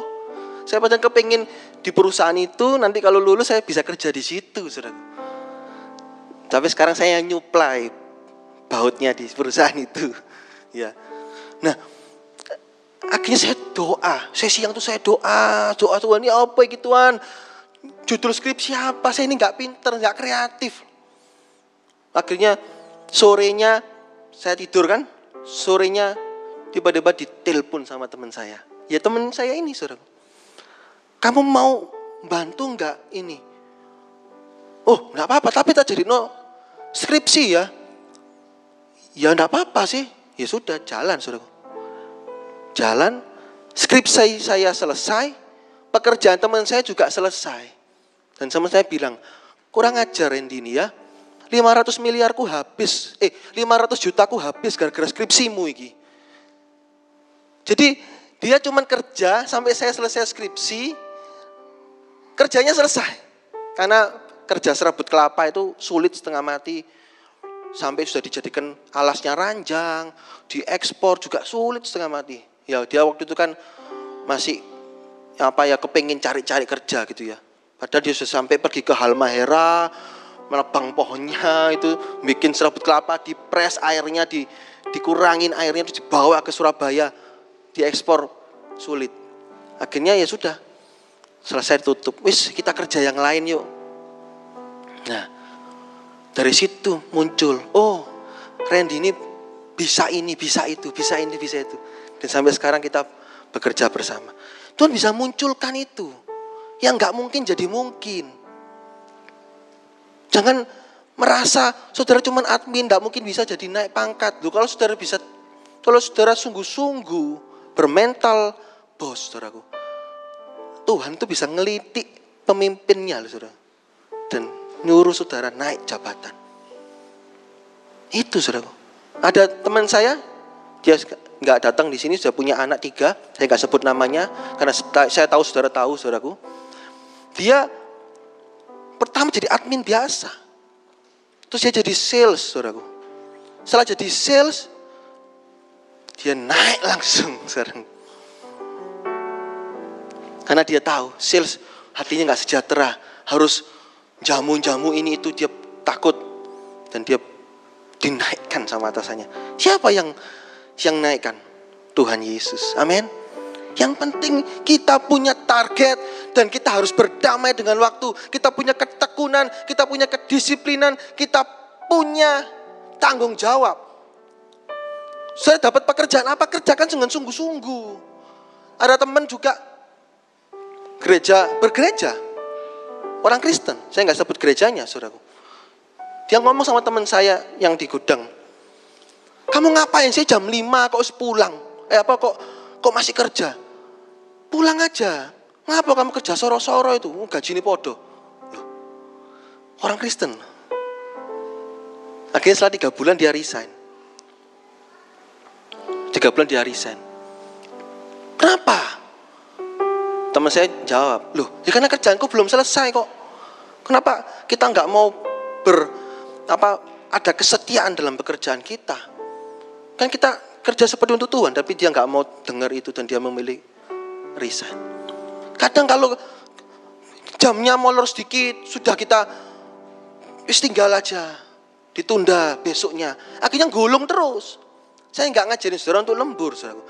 Saya padahal kepingin di perusahaan itu, nanti kalau lulus saya bisa kerja di situ, saudara. Tapi sekarang saya nyuplai bautnya di perusahaan itu. *laughs* Ya. Nah, akhirnya saya doa. Saya siang tuh saya doa, doa Tuhan ini apa ya Tuhan? Judul skripsi apa? Saya ini nggak pinter, nggak kreatif. Akhirnya sorenya saya tidur kan, sorenya tiba-tiba ditelepon sama teman saya. Ya teman saya ini saudara. Kamu mau bantu nggak ini? Oh nggak apa-apa, tapi tak jadi no skripsi ya. Ya nggak apa-apa sih. Ya sudah jalan saudara. Jalan, skripsi saya selesai, pekerjaan teman saya juga selesai. Dan sama saya bilang, kurang ajar ini ya 500 miliarku habis, eh 500 jutaku habis gara-gara skripsimu iki. Jadi dia cuma kerja sampai saya selesai skripsi, kerjanya selesai. Karena kerja serabut kelapa itu sulit setengah mati. Sampai sudah dijadikan alasnya ranjang, diekspor juga sulit setengah mati. Ya dia waktu itu kan masih apa ya kepengen cari-cari kerja gitu ya. Padahal dia sudah sampai pergi ke Halmahera, menebang pohonnya itu bikin serabut kelapa dipres airnya di dikurangin airnya itu dibawa ke Surabaya diekspor. Sulit. Akhirnya ya sudah selesai tutup wis kita kerja yang lain yuk. Nah dari situ muncul oh Randy ini bisa ini bisa itu bisa ini bisa itu. Dan sampai sekarang kita bekerja bersama. Tuhan bisa munculkan itu. Yang nggak mungkin jadi mungkin Jangan merasa saudara cuma admin, tidak mungkin bisa jadi naik pangkat. Loh, kalau saudara bisa, kalau saudara sungguh-sungguh bermental bos, saudaraku. Tuhan itu bisa ngelitik pemimpinnya, loh, saudara. Dan nyuruh saudara naik jabatan. Itu, saudaraku. Ada teman saya, dia nggak datang di sini, sudah punya anak tiga, saya nggak sebut namanya, karena saya tahu saudara tahu, saudaraku. Dia Pertama jadi admin biasa. Terus dia jadi sales, saudaraku. setelah jadi sales, dia naik langsung *laughs* sekarang. Karena dia tahu sales hatinya nggak sejahtera, harus jamu-jamu ini itu dia takut dan dia dinaikkan sama atasannya. Siapa yang yang naikkan? Tuhan Yesus. Amin. Yang penting kita punya target dan kita harus berdamai dengan waktu. Kita punya ketekunan, kita punya kedisiplinan, kita punya tanggung jawab. Saya dapat pekerjaan apa? Kerjakan dengan sungguh-sungguh. Ada teman juga gereja bergereja. Orang Kristen, saya nggak sebut gerejanya, saudaraku. Dia ngomong sama teman saya yang di gudang. Kamu ngapain sih jam 5 kok pulang? Eh apa kok kok masih kerja? Pulang aja. Ngapa kamu kerja soro-soro itu? Gaji ini podo. Orang Kristen. Akhirnya setelah tiga bulan dia resign. Tiga bulan dia resign. Kenapa? Teman saya jawab, loh ya karena kerjaanku belum selesai kok. Kenapa kita nggak mau ber apa ada kesetiaan dalam pekerjaan kita? Kan kita kerja seperti untuk Tuhan, tapi dia nggak mau dengar itu dan dia memilih resign. Kadang kalau jamnya molor sedikit, sudah kita wis tinggal aja, ditunda besoknya. Akhirnya gulung terus. Saya nggak ngajarin saudara untuk lembur, saudara.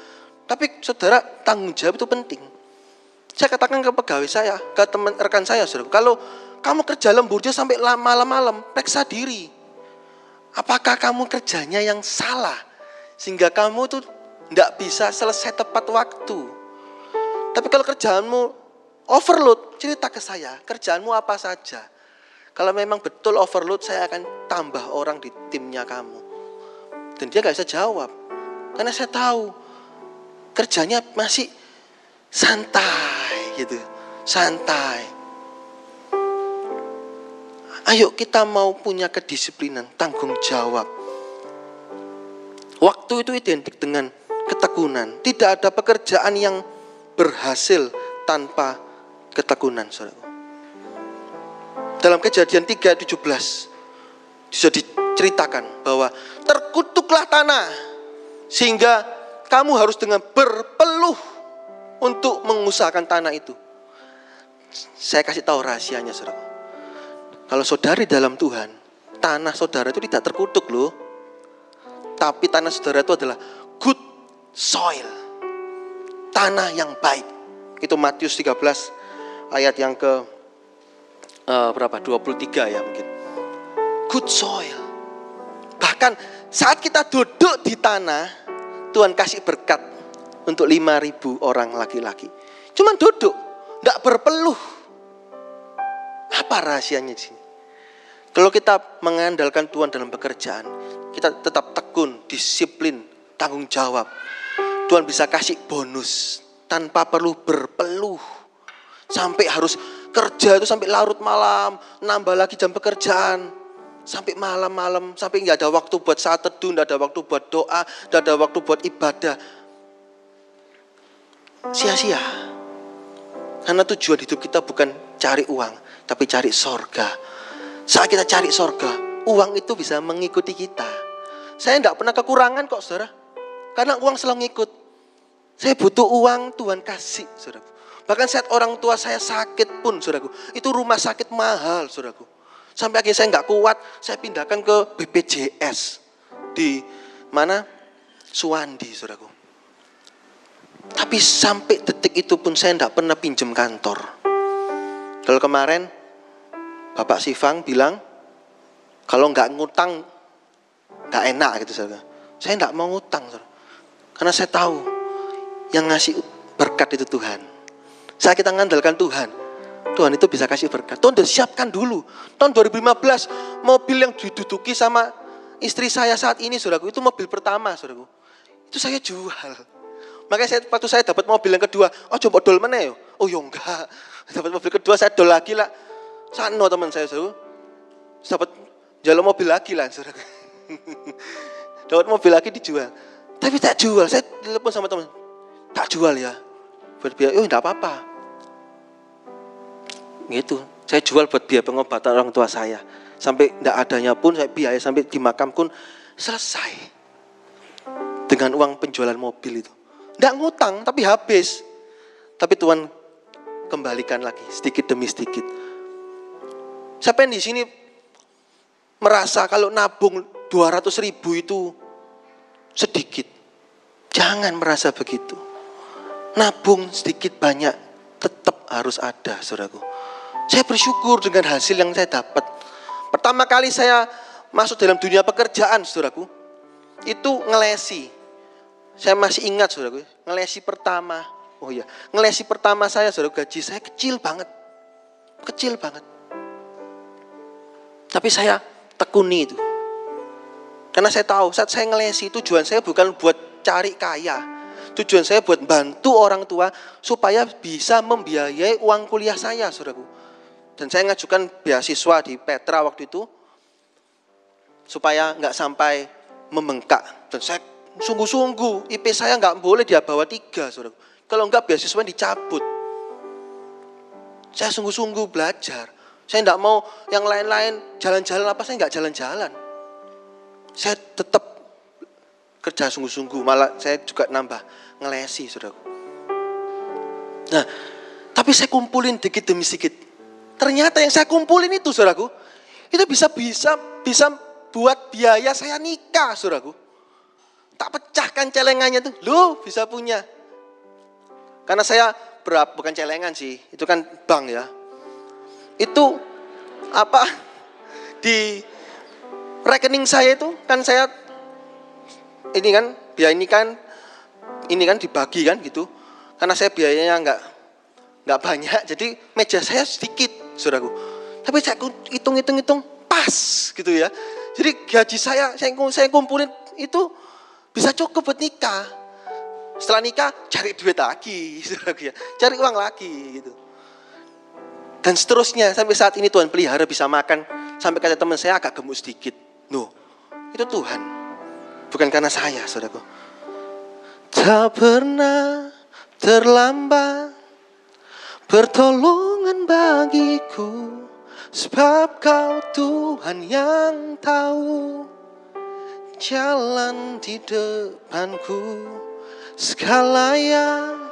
Tapi saudara tanggung jawab itu penting. Saya katakan ke pegawai saya, ke teman rekan saya, saudara. Kalau kamu kerja lembur dia sampai malam-malam, periksa diri. Apakah kamu kerjanya yang salah? Sehingga kamu tuh tidak bisa selesai tepat waktu. Tapi kalau kerjaanmu overload, cerita ke saya, kerjaanmu apa saja. Kalau memang betul overload, saya akan tambah orang di timnya kamu. Dan dia gak bisa jawab. Karena saya tahu kerjanya masih santai gitu. Santai. Ayo kita mau punya kedisiplinan, tanggung jawab. Waktu itu identik dengan ketekunan. Tidak ada pekerjaan yang berhasil tanpa ketekunan, saudara. Dalam kejadian 3.17 bisa diceritakan bahwa terkutuklah tanah sehingga kamu harus dengan berpeluh untuk mengusahakan tanah itu. Saya kasih tahu rahasianya, saudara. Kalau saudari dalam Tuhan, tanah saudara itu tidak terkutuk loh. Tapi tanah saudara itu adalah good soil. Tanah yang baik. Itu Matius 13 ayat yang ke uh, berapa? 23 ya mungkin. Good soil. Bahkan saat kita duduk di tanah, Tuhan kasih berkat untuk 5000 orang laki-laki. Cuman duduk, tidak berpeluh. Apa rahasianya di sini? Kalau kita mengandalkan Tuhan dalam pekerjaan, kita tetap tekun, disiplin, tanggung jawab. Tuhan bisa kasih bonus tanpa perlu berpeluh. Sampai harus kerja itu sampai larut malam, nambah lagi jam pekerjaan. Sampai malam-malam, sampai nggak ada waktu buat saat teduh, nggak ada waktu buat doa, nggak ada waktu buat ibadah. Sia-sia. Karena tujuan hidup kita bukan cari uang, tapi cari sorga. Saat kita cari sorga, uang itu bisa mengikuti kita. Saya tidak pernah kekurangan kok saudara. Karena uang selalu ngikut. Saya butuh uang, Tuhan kasih saudara. Bahkan saat orang tua saya sakit pun, saudaraku, itu rumah sakit mahal, saudaraku. Sampai akhirnya saya nggak kuat, saya pindahkan ke BPJS di mana Suwandi, saudaraku. Tapi sampai detik itu pun saya tidak pernah pinjam kantor. Kalau kemarin Bapak Sifang bilang, kalau nggak ngutang nggak enak gitu saudara. Saya nggak mau ngutang, saudara. Karena saya tahu yang ngasih berkat itu Tuhan. Saat kita mengandalkan Tuhan, Tuhan itu bisa kasih berkat. Tuhan sudah siapkan dulu. Tahun 2015, mobil yang diduduki sama istri saya saat ini, saudaraku, itu mobil pertama, saudaraku. Itu saya jual. Makanya saya, waktu saya dapat mobil yang kedua, oh coba dol mana ya? Oh ya enggak. *laughs* Dapat mobil kedua, saya dol lagi lah. Sano teman saya, saudaraku. Dapat jalan mobil lagi lah, saudaraku. *laughs* dapat mobil lagi dijual. Tapi tak jual, saya telepon sama teman. Tak jual ya berbiaya, oh enggak apa-apa. Gitu, saya jual buat biaya pengobatan orang tua saya. Sampai enggak adanya pun, saya biaya sampai di makam pun Selesai. Dengan uang penjualan mobil itu. Tidak ngutang, tapi habis. Tapi Tuhan kembalikan lagi, sedikit demi sedikit. Siapa yang di sini merasa kalau nabung 200 ribu itu sedikit? Jangan merasa begitu. Nabung sedikit banyak tetap harus ada, saudaraku. Saya bersyukur dengan hasil yang saya dapat. Pertama kali saya masuk dalam dunia pekerjaan, saudaraku, itu ngelesi. Saya masih ingat, saudaraku, ngelesi pertama Oh iya, ngelesi pertama saya sudah gaji saya kecil banget. Kecil banget. Tapi saya tekuni itu. Karena saya tahu saat saya ngelesi tujuan saya bukan buat cari kaya. Tujuan saya buat bantu orang tua supaya bisa membiayai uang kuliah saya, saudaraku. Dan saya ngajukan beasiswa di Petra waktu itu supaya nggak sampai membengkak. Dan saya sungguh-sungguh IP saya nggak boleh dia bawa tiga, saudaraku. Kalau enggak beasiswa dicabut. Saya sungguh-sungguh belajar. Saya enggak mau yang lain-lain jalan-jalan apa, saya enggak jalan-jalan. Saya tetap kerja sungguh-sungguh, malah saya juga nambah ngelesi, saudaraku. Nah, tapi saya kumpulin dikit demi sedikit. Ternyata yang saya kumpulin itu, saudaraku, itu bisa bisa bisa buat biaya saya nikah, saudaraku. Tak pecahkan celengannya tuh, lu bisa punya. Karena saya berapa bukan celengan sih, itu kan bank ya. Itu apa di rekening saya itu kan saya ini kan biaya ini kan ini kan dibagi kan gitu. Karena saya biayanya nggak nggak banyak, jadi meja saya sedikit, saudaraku. Tapi saya hitung-hitung hitung pas gitu ya. Jadi gaji saya saya saya kumpulin itu bisa cukup buat nikah. Setelah nikah cari duit lagi, *laughs* ya. cari uang lagi gitu. Dan seterusnya sampai saat ini Tuhan pelihara bisa makan sampai kata teman saya agak gemuk sedikit. No, itu Tuhan, bukan karena saya, saudaraku. Tak pernah terlambat pertolongan bagiku sebab kau Tuhan yang tahu jalan di depanku Segala yang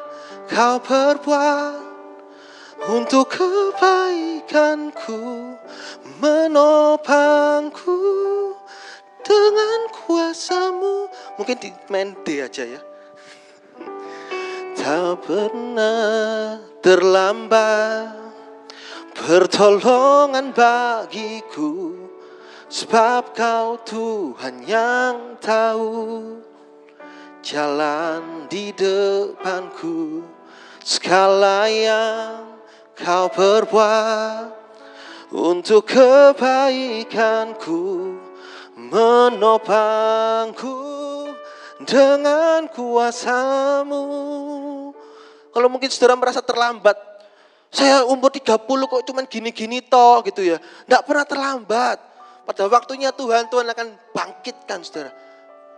kau perbuat untuk kebaikanku menopangku dengan kuasamu. Mungkin di main D aja ya. Tak pernah terlambat pertolongan bagiku sebab kau Tuhan yang tahu jalan di depanku Segala yang kau perbuat Untuk kebaikanku Menopangku dengan kuasamu. Kalau mungkin saudara merasa terlambat Saya umur 30 kok cuman gini-gini toh gitu ya. Tidak pernah terlambat. Pada waktunya Tuhan, Tuhan akan bangkitkan saudara.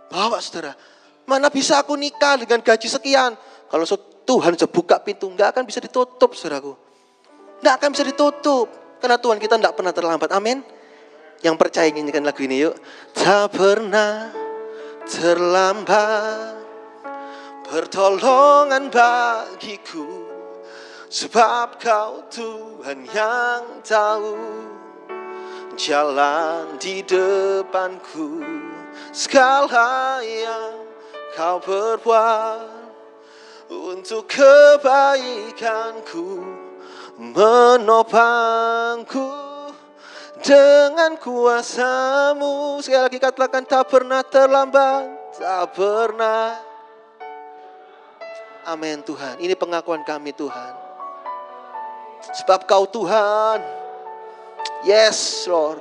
Bawa saudara. Mana bisa aku nikah dengan gaji sekian? Kalau Tuhan sudah buka pintu, nggak akan bisa ditutup, saudaraku. Nggak akan bisa ditutup. Karena Tuhan kita nggak pernah terlambat. Amin. Yang percaya nyanyikan lagu ini yuk. Tak pernah terlambat pertolongan bagiku. Sebab kau Tuhan yang tahu jalan di depanku. Segala yang kau berbuat untuk kebaikanku menopangku dengan kuasamu. Sekali lagi katakan tak pernah terlambat tak pernah. Amin Tuhan. Ini pengakuan kami Tuhan. Sebab kau Tuhan. Yes Lord.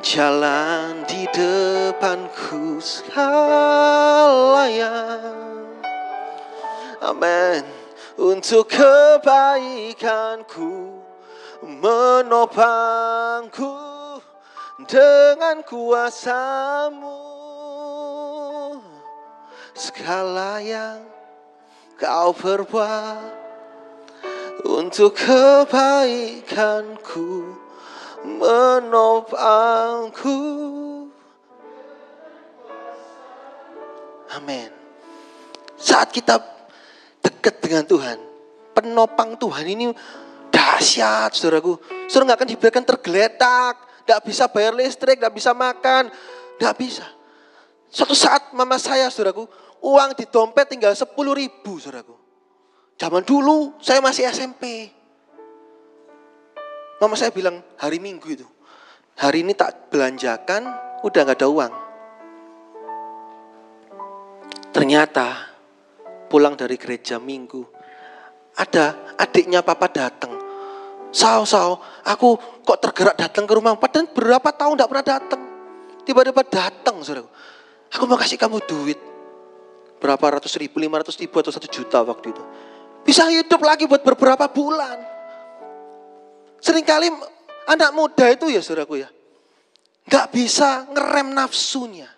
Jalan di depanku segala yang Amin untuk kebaikanku menopangku dengan kuasamu. Segala yang kau perbuat untuk kebaikanku menopangku. Amin. Saat kita dekat dengan Tuhan, penopang Tuhan ini dahsyat, saudaraku. Saudara nggak akan dibiarkan tergeletak, nggak bisa bayar listrik, nggak bisa makan, nggak bisa. Suatu saat mama saya, saudaraku, uang di dompet tinggal 10 ribu, saudaraku. Zaman dulu saya masih SMP. Mama saya bilang hari minggu itu, hari ini tak belanjakan, udah nggak ada uang. Ternyata pulang dari gereja minggu, ada adiknya papa datang. Sao, sao, aku kok tergerak datang ke rumah, padahal berapa tahun tidak pernah datang. Tiba-tiba datang, saudara. Aku mau kasih kamu duit. Berapa ratus ribu, lima ratus ribu atau satu juta waktu itu. Bisa hidup lagi buat beberapa bulan. Seringkali anak muda itu ya saudaraku ya. Gak bisa ngerem nafsunya.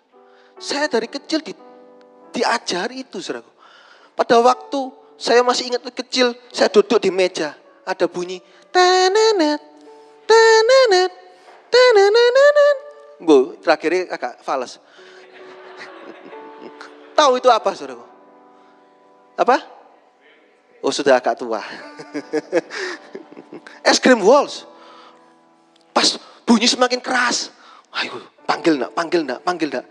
Saya dari kecil di diajari itu saudaraku. Pada waktu saya masih ingat kecil, saya duduk di meja, ada bunyi tenenet, tenenet, tenenet. Bu, terakhirnya agak fals. *laughs* Tahu itu apa saudaraku? Apa? Oh sudah agak tua. *laughs* Es krim walls. Pas bunyi semakin keras. Ayo panggil nak, panggil nak, panggil nak.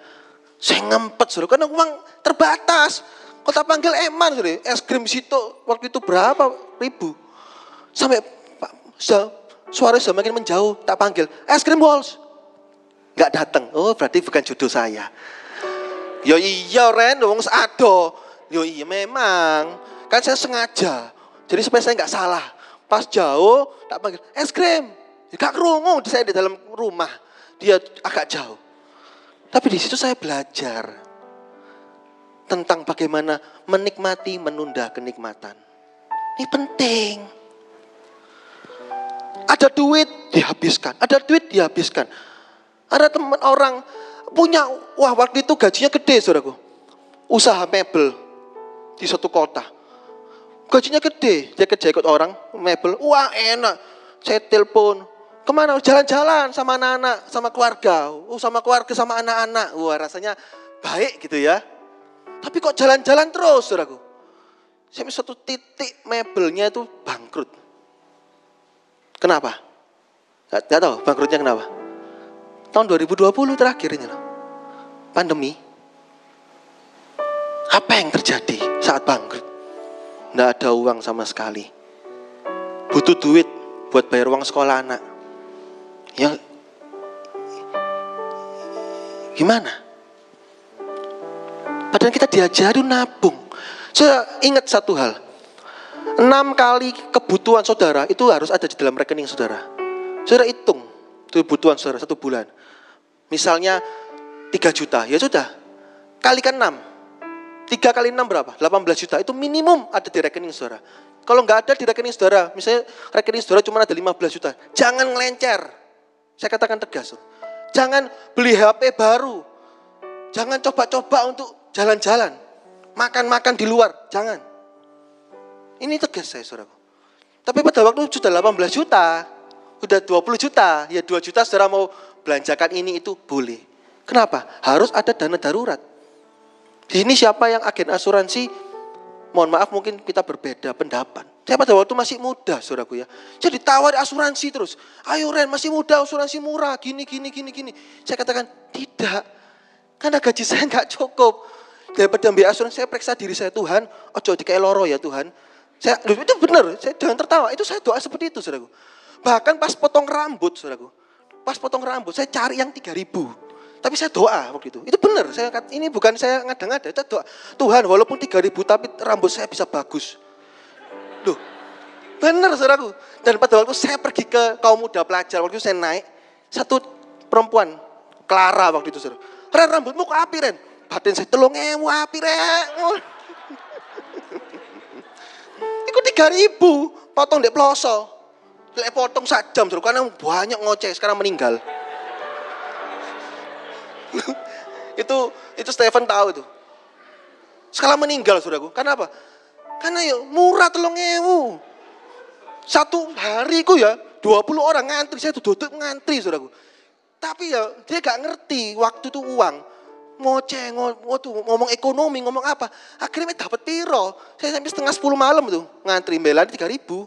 Saya ngempet suruh karena uang terbatas. Kota panggil Eman suruh. Es krim situ waktu itu berapa ribu. Sampai suara semakin menjauh tak panggil. Es krim walls. Gak datang. Oh berarti bukan jodoh saya. Yo iya Ren, wong ado. Yo iya memang. Kan saya sengaja. Jadi supaya saya nggak salah. Pas jauh tak panggil es krim. Gak kerungu saya di dalam rumah. Dia agak jauh. Tapi di situ saya belajar tentang bagaimana menikmati menunda kenikmatan. Ini penting. Ada duit dihabiskan, ada duit dihabiskan. Ada teman orang punya, wah waktu itu gajinya gede saudaraku. Usaha mebel di satu kota. Gajinya gede, dia kerja ikut orang, mebel, wah enak. Saya telepon, Ke mana? Jalan-jalan sama anak-anak, sama keluarga. Oh, sama keluarga, sama anak-anak. Wah, rasanya baik gitu ya. Tapi kok jalan-jalan terus, saudaraku. Sampai suatu titik mebelnya itu bangkrut. Kenapa? Gak, gak tahu bangkrutnya kenapa. Tahun 2020 terakhir ini loh. Pandemi. Apa yang terjadi saat bangkrut? Nggak ada uang sama sekali. Butuh duit buat bayar uang sekolah anak Ya gimana? Padahal kita diajari nabung. Saya ingat satu hal. Enam kali kebutuhan saudara itu harus ada di dalam rekening saudara. Saudara hitung kebutuhan saudara satu bulan. Misalnya 3 juta, ya sudah. Kalikan 6. 3 kali 6 berapa? 18 juta. Itu minimum ada di rekening saudara. Kalau nggak ada di rekening saudara, misalnya rekening saudara cuma ada 15 juta, jangan ngelencer. Saya katakan tegas. Jangan beli HP baru. Jangan coba-coba untuk jalan-jalan. Makan-makan di luar. Jangan. Ini tegas saya saudara. Tapi pada waktu sudah 18 juta. Sudah 20 juta. Ya 2 juta saudara mau belanjakan ini itu boleh. Kenapa? Harus ada dana darurat. Di sini siapa yang agen asuransi? Mohon maaf mungkin kita berbeda pendapat. Saya pada waktu masih muda, saudaraku ya. Jadi tawar asuransi terus. Ayo Ren, masih muda, asuransi murah, gini, gini, gini, gini. Saya katakan, tidak. Karena gaji saya nggak cukup. Daripada ambil asuransi, saya periksa diri saya, Tuhan, ojo dikai loro ya Tuhan. Saya, itu benar, saya jangan tertawa. Itu saya doa seperti itu, saudaraku. Bahkan pas potong rambut, saudaraku. Pas potong rambut, saya cari yang 3000 ribu. Tapi saya doa waktu itu. Itu benar. Saya ini bukan saya ngada-ngada. Saya doa. Tuhan, walaupun 3000 ribu, tapi rambut saya bisa bagus. Loh, benar saudaraku. Dan pada waktu saya pergi ke kaum muda pelajar, waktu saya naik, satu perempuan, Clara waktu itu saudara. Ren rambutmu kok api Ren? Batin saya telung ewu api Ren. Iku tiga ribu, potong dek peloso. Lek potong sak jam saudara, karena banyak ngoceh, sekarang meninggal. *laughs* itu itu Stephen tahu itu. Sekarang meninggal saudaraku. Karena apa? Karena ya murah telung ewu. Satu hari ku ya 20 orang ngantri. Saya tuh duduk ngantri saudaraku. Tapi ya dia gak ngerti waktu itu uang. Ngoceh, ngomong, ngomong ekonomi, ngomong apa. Akhirnya dapat piro. Saya sampai setengah sepuluh malam tuh ngantri belan tiga ribu.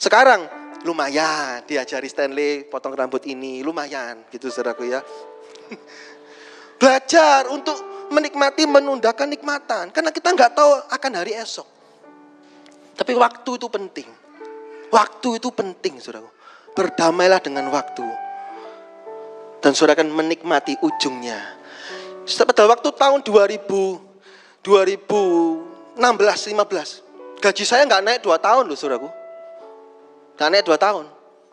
Sekarang lumayan diajari Stanley potong rambut ini lumayan gitu saudaraku ya. *laughs* Belajar untuk menikmati menundakan nikmatan karena kita nggak tahu akan hari esok. Tapi waktu itu penting. Waktu itu penting saudaraku. Berdamailah dengan waktu. Dan saudara akan menikmati ujungnya. Pada waktu tahun 2000, 2016, 15. Gaji saya nggak naik dua tahun loh saudaraku. Nggak naik dua tahun.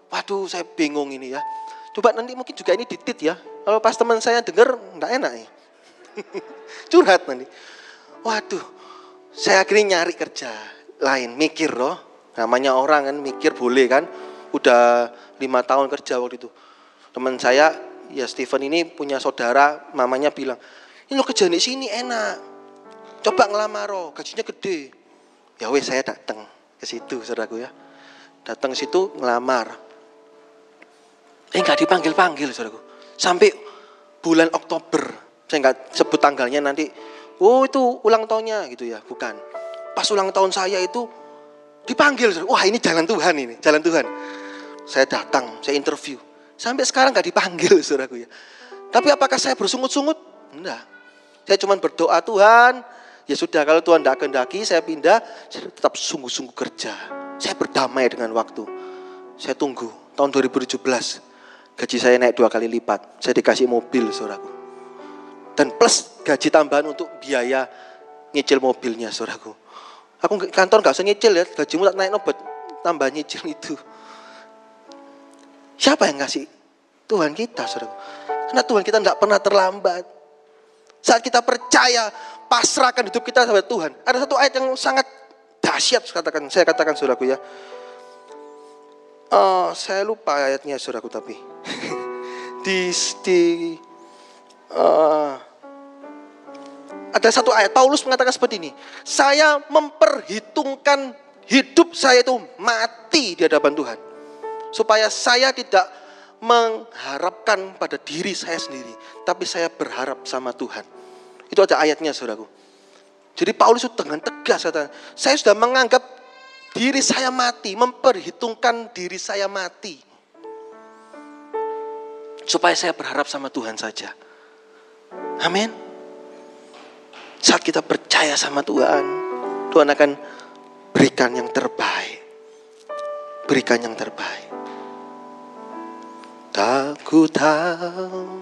Waduh saya bingung ini ya. Coba nanti mungkin juga ini ditit ya. Kalau pas teman saya dengar nggak enak ya. *laughs* Curhat nanti. Waduh, saya akhirnya nyari kerja lain, mikir loh. Namanya orang kan mikir boleh kan. Udah lima tahun kerja waktu itu. Teman saya ya Steven ini punya saudara, mamanya bilang, ini lo kerja di sini enak. Coba ngelamar lo, gajinya gede. Ya wes saya datang ke situ saudaraku ya. Datang ke situ ngelamar. Eh nggak dipanggil-panggil saudaraku. Sampai bulan Oktober, saya nggak sebut tanggalnya nanti. Oh itu ulang tahunnya gitu ya, bukan. Pas ulang tahun saya itu dipanggil. Wah ini jalan Tuhan ini, jalan Tuhan. Saya datang, saya interview Sampai sekarang gak dipanggil *laughs* saudaraku ya. Tapi apakah saya bersungut-sungut? Enggak. Saya cuma berdoa Tuhan, ya sudah kalau Tuhan tidak kehendaki saya pindah, saya tetap sungguh-sungguh kerja. Saya berdamai dengan waktu. Saya tunggu tahun 2017 gaji saya naik dua kali lipat. Saya dikasih mobil saudaraku. Dan plus gaji tambahan untuk biaya nyicil mobilnya saudaraku. Aku kantor gak usah nyicil ya, gajimu tak naik nobat, tambah nyicil itu. Siapa yang ngasih? Tuhan kita, saudara. Karena Tuhan kita tidak pernah terlambat. Saat kita percaya, pasrahkan hidup kita kepada Tuhan. Ada satu ayat yang sangat dahsyat, katakan, saya katakan saudaraku ya. Uh, saya lupa ayatnya saudaraku tapi. *laughs* di di uh, ada satu ayat Paulus mengatakan seperti ini. Saya memperhitungkan hidup saya itu mati di hadapan Tuhan supaya saya tidak mengharapkan pada diri saya sendiri, tapi saya berharap sama Tuhan. Itu ada ayatnya, saudaraku. Jadi Paulus itu dengan tegas saya sudah menganggap diri saya mati, memperhitungkan diri saya mati. Supaya saya berharap sama Tuhan saja. Amin. Saat kita percaya sama Tuhan, Tuhan akan berikan yang terbaik. Berikan yang terbaik. Tak ku tahu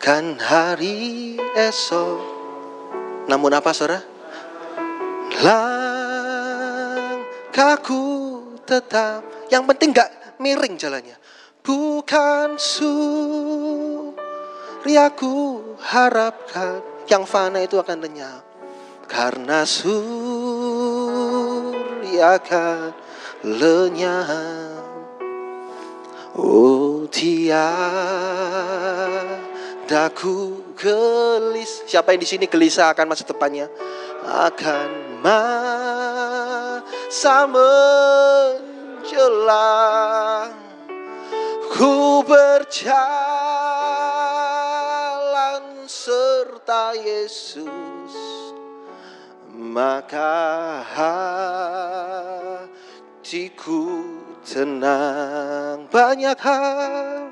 kan hari esok. Namun apa saudara? Langkahku tetap. Yang penting gak miring jalannya. Bukan suryaku harapkan Yang fana itu akan lenyap. Karena surya akan lenyap Oh tiada ku gelis. Siapa yang di sini gelisah akan masa depannya? Akan masa menjelang. Ku berjalan serta Yesus. Maka hatiku tenang banyak hal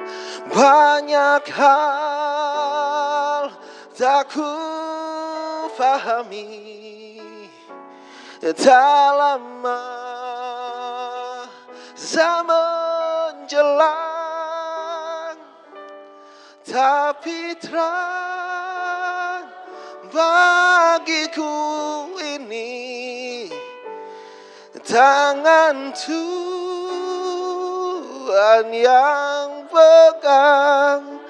banyak hal tak ku pahami. Dalam zaman jelang tapi terang bagiku ini. Tangan Tuhan Tuhan yang pegang.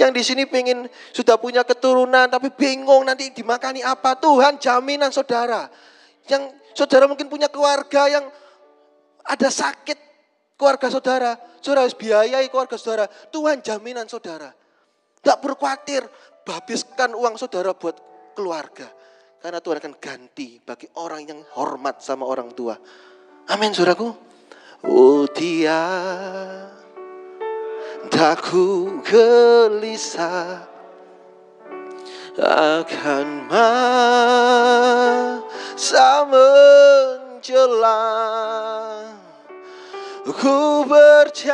Yang di sini pengen sudah punya keturunan tapi bingung nanti dimakani apa. Tuhan jaminan saudara. Yang saudara mungkin punya keluarga yang ada sakit keluarga saudara. Saudara harus biayai keluarga saudara. Tuhan jaminan saudara. Tidak perlu khawatir. Habiskan uang saudara buat keluarga. Karena Tuhan akan ganti bagi orang yang hormat sama orang tua. Amin saudaraku. Oh dia tak ku gelisah akan masa menjelang ku berjalan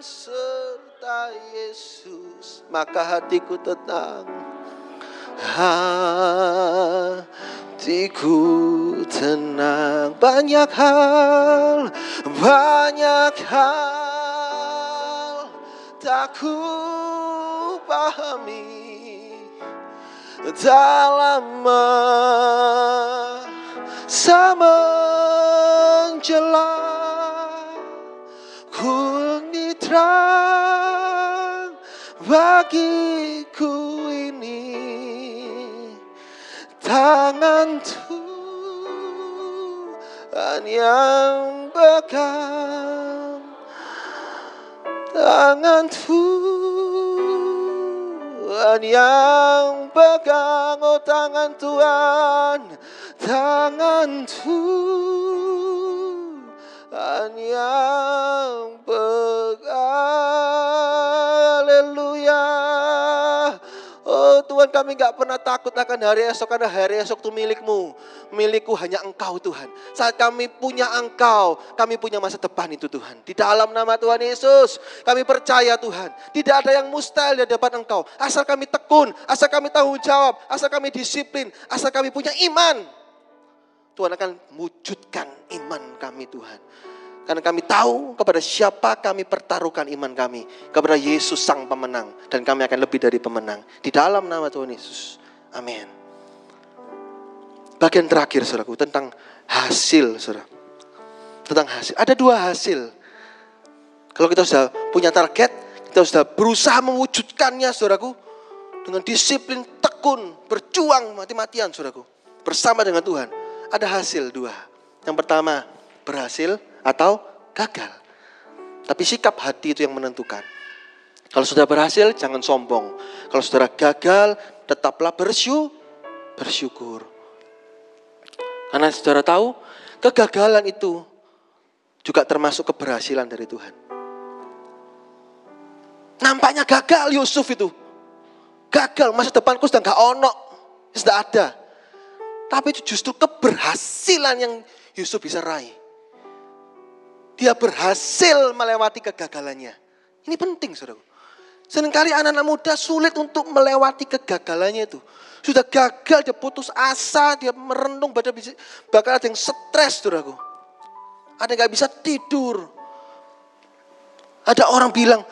serta Yesus. Maka hatiku tenang hatiku tenang banyak hal banyak hal. Tak ku pahami dalam masa menjelang ku terang bagiku ini. Tangan Tuhan yang pegang tangan Tuhan yang pegang oh tangan Tuhan tangan Tuhan yang pegang Tuhan kami nggak pernah takut akan hari esok karena hari esok itu milikmu. Milikku hanya engkau Tuhan. Saat kami punya engkau, kami punya masa depan itu Tuhan. Di dalam nama Tuhan Yesus, kami percaya Tuhan. Tidak ada yang mustahil di hadapan engkau. Asal kami tekun, asal kami tanggung jawab, asal kami disiplin, asal kami punya iman. Tuhan akan wujudkan iman kami Tuhan. Karena kami tahu kepada siapa kami pertaruhkan iman kami. Kepada Yesus sang pemenang. Dan kami akan lebih dari pemenang. Di dalam nama Tuhan Yesus. Amin. Bagian terakhir saudaraku tentang hasil saudara. Tentang hasil. Ada dua hasil. Kalau kita sudah punya target, kita sudah berusaha mewujudkannya saudaraku. Dengan disiplin, tekun, berjuang mati-matian saudaraku. Bersama dengan Tuhan. Ada hasil dua. Yang pertama berhasil atau gagal. Tapi sikap hati itu yang menentukan. Kalau sudah berhasil, jangan sombong. Kalau saudara gagal, tetaplah bersyukur. Karena saudara tahu, kegagalan itu juga termasuk keberhasilan dari Tuhan. Nampaknya gagal Yusuf itu. Gagal, masa depanku sudah gak ono. Sudah ada. Tapi itu justru keberhasilan yang Yusuf bisa raih dia berhasil melewati kegagalannya. Ini penting saudara. Seringkali anak-anak muda sulit untuk melewati kegagalannya itu. Sudah gagal, dia putus asa, dia merenung, pada bakal ada yang stres saudaraku. Ada yang gak bisa tidur. Ada orang bilang,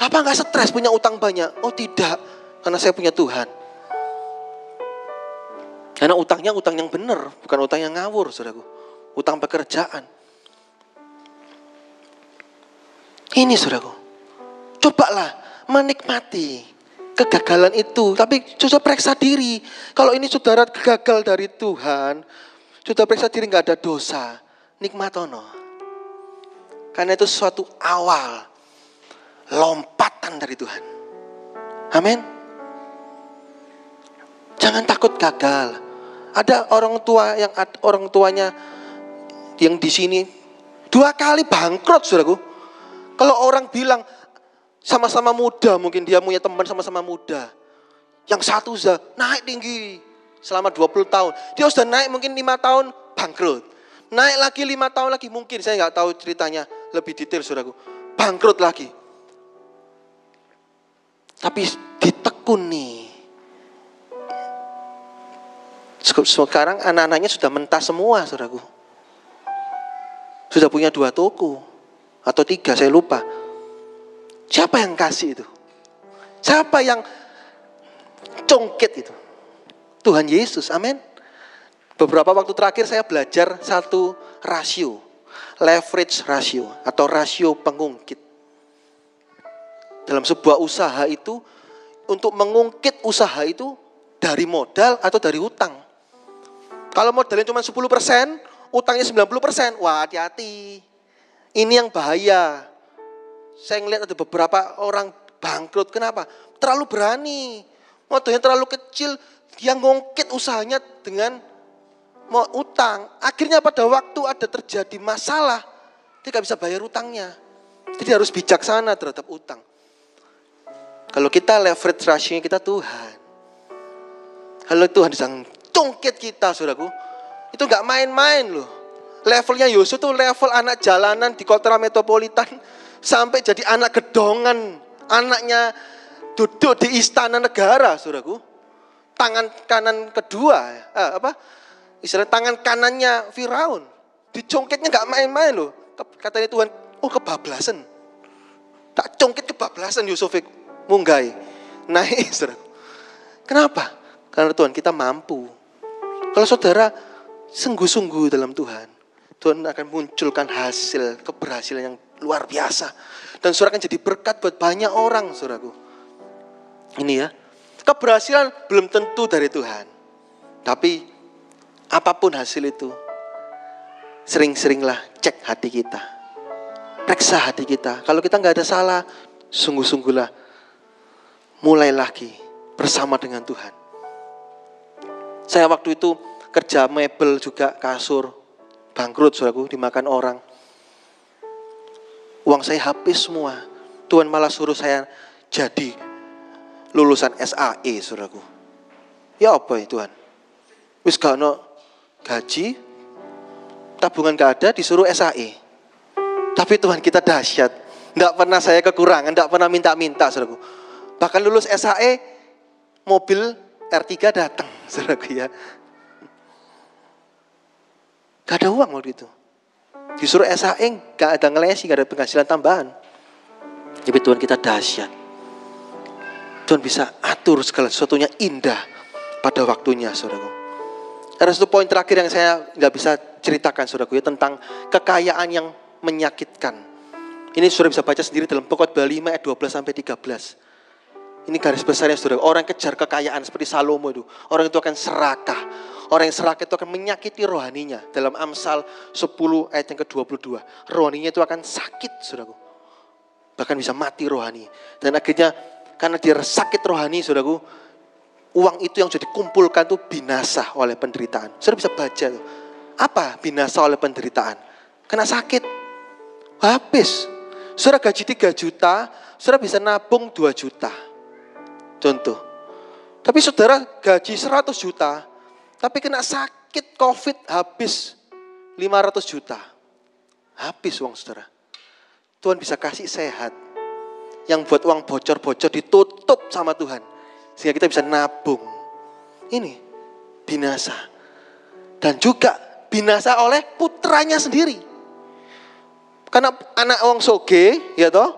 Bapak gak stres punya utang banyak? Oh tidak, karena saya punya Tuhan. Karena utangnya utang yang benar, bukan utang yang ngawur saudaraku. Utang pekerjaan. Ini saudaraku. Cobalah menikmati kegagalan itu. Tapi sudah periksa diri. Kalau ini saudara gagal dari Tuhan. Sudah periksa diri nggak ada dosa. Nikmatono. Karena itu suatu awal. Lompatan dari Tuhan. Amin. Jangan takut gagal. Ada orang tua yang orang tuanya yang di sini dua kali bangkrut, saudaraku kalau orang bilang sama-sama muda, mungkin dia punya teman sama-sama muda. Yang satu sudah naik tinggi selama 20 tahun. Dia sudah naik mungkin lima tahun bangkrut. Naik lagi lima tahun lagi mungkin saya nggak tahu ceritanya lebih detail saudaraku. Bangkrut lagi. Tapi ditekuni. Sekarang anak-anaknya sudah mentah semua saudaraku. Sudah punya dua toko atau tiga saya lupa. Siapa yang kasih itu? Siapa yang congket itu? Tuhan Yesus, amin. Beberapa waktu terakhir saya belajar satu rasio, leverage ratio atau rasio pengungkit. Dalam sebuah usaha itu, untuk mengungkit usaha itu dari modal atau dari utang. Kalau modalnya cuma 10%, utangnya 90%, wah hati-hati. Ini yang bahaya. Saya ngeliat ada beberapa orang bangkrut. Kenapa? Terlalu berani. Modalnya terlalu kecil. Dia ngungkit usahanya dengan mau utang. Akhirnya pada waktu ada terjadi masalah, dia gak bisa bayar utangnya. Jadi harus bijaksana terhadap utang. Kalau kita leverage ratio kita Tuhan. Kalau Tuhan sedang congket kita, saudaraku. Itu nggak main-main loh. Levelnya Yusuf tuh level anak jalanan di kota metropolitan sampai jadi anak gedongan. Anaknya duduk di istana negara, saudaraku. Tangan kanan kedua, eh, apa? Istilah tangan kanannya Firaun. Dicongketnya nggak main-main loh. Katanya Tuhan, oh kebablasan. Tak congket kebablasan Yusuf munggai. Naik, *laughs* saudaraku. Kenapa? Karena Tuhan kita mampu. Kalau saudara sungguh-sungguh dalam Tuhan, Tuhan akan munculkan hasil keberhasilan yang luar biasa. Dan saudara akan jadi berkat buat banyak orang, saudaraku. Ini ya, keberhasilan belum tentu dari Tuhan. Tapi apa pun hasil itu, sering-seringlah cek hati kita. Periksa hati kita. Kalau kita nggak ada salah, sungguh-sungguhlah mulai lagi bersama dengan Tuhan. Saya waktu itu kerja mebel juga kasur, bangkrut saudaraku, dimakan orang. Uang saya habis semua. Tuhan malah suruh saya jadi lulusan SAE saudaraku. Ya apa ya Tuhan? Wis gak no gaji, tabungan gak ada, disuruh SAE. Tapi Tuhan kita dahsyat. Tidak pernah saya kekurangan, tidak pernah minta-minta saudaraku. Bahkan lulus SAE, mobil R3 datang, *laughs* saudaraku ya. Gak ada uang waktu itu. Disuruh SAE, gak ada ngelesi, gak ada penghasilan tambahan. Tapi Tuhan kita dahsyat. Tuhan bisa atur segala sesuatunya indah pada waktunya, saudaraku. Ada satu poin terakhir yang saya nggak bisa ceritakan, saudaraku, ya, tentang kekayaan yang menyakitkan. Ini sudah bisa baca sendiri dalam pokok 5 ayat 12 sampai 13. Ini garis besarnya saudara. Orang kejar kekayaan seperti Salomo itu. Orang itu akan serakah. Orang yang serakah itu akan menyakiti rohaninya. Dalam Amsal 10 ayat yang ke-22. Rohaninya itu akan sakit saudaraku. Bahkan bisa mati rohani. Dan akhirnya karena dia sakit rohani saudaraku. Uang itu yang sudah dikumpulkan itu binasa oleh penderitaan. Saudara bisa baca tuh. Apa binasa oleh penderitaan? Kena sakit. Habis. Saudara gaji 3 juta, saudara bisa nabung 2 juta. Contoh. Tapi saudara gaji 100 juta, tapi kena sakit COVID habis 500 juta. Habis uang saudara. Tuhan bisa kasih sehat. Yang buat uang bocor-bocor ditutup sama Tuhan. Sehingga kita bisa nabung. Ini binasa. Dan juga binasa oleh putranya sendiri. Karena anak wong soge, ya toh,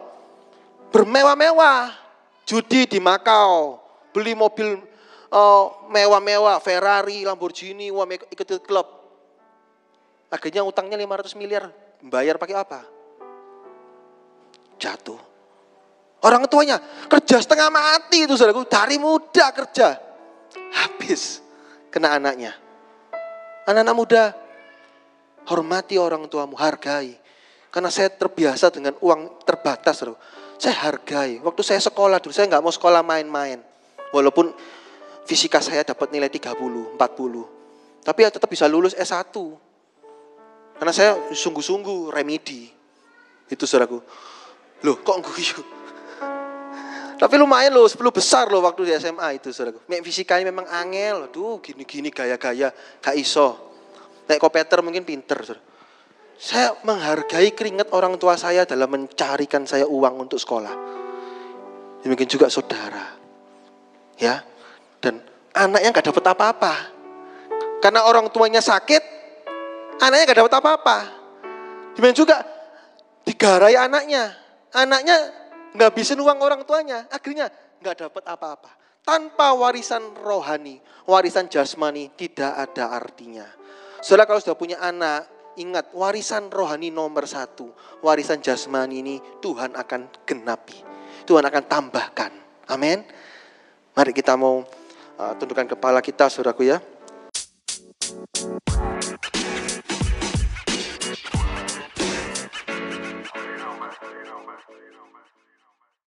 bermewah-mewah judi di Makau, beli mobil uh, mewah-mewah, Ferrari, Lamborghini, wah ikut klub. Akhirnya utangnya 500 miliar, bayar pakai apa? Jatuh. Orang tuanya kerja setengah mati itu saudaraku, dari muda kerja. Habis kena anaknya. Anak-anak muda, hormati orang tuamu, hargai. Karena saya terbiasa dengan uang terbatas. Saudara. Saya hargai. Waktu saya sekolah dulu, saya nggak mau sekolah main-main. Walaupun fisika saya dapat nilai 30, 40. Tapi ya tetap bisa lulus S1. Karena saya sungguh-sungguh remedi. Itu saudaraku. Loh kok guyu? *laughs* Tapi lumayan loh, 10 besar loh waktu di SMA itu saudaraku. Mek fisikanya memang angel. Aduh gini-gini gaya-gaya. Gak iso. Nek komputer mungkin pinter. Saya menghargai keringat orang tua saya dalam mencarikan saya uang untuk sekolah. Demikian juga saudara. Ya. Anaknya gak dapat apa-apa. Karena orang tuanya sakit, anaknya gak dapat apa-apa. Demikian juga digarai anaknya. Anaknya nggak bisa uang orang tuanya. Akhirnya nggak dapat apa-apa. Tanpa warisan rohani, warisan jasmani tidak ada artinya. Saudara kalau sudah punya anak, ingat warisan rohani nomor satu. Warisan jasmani ini Tuhan akan genapi. Tuhan akan tambahkan. Amin. Mari kita mau uh, tundukkan kepala kita saudaraku ya.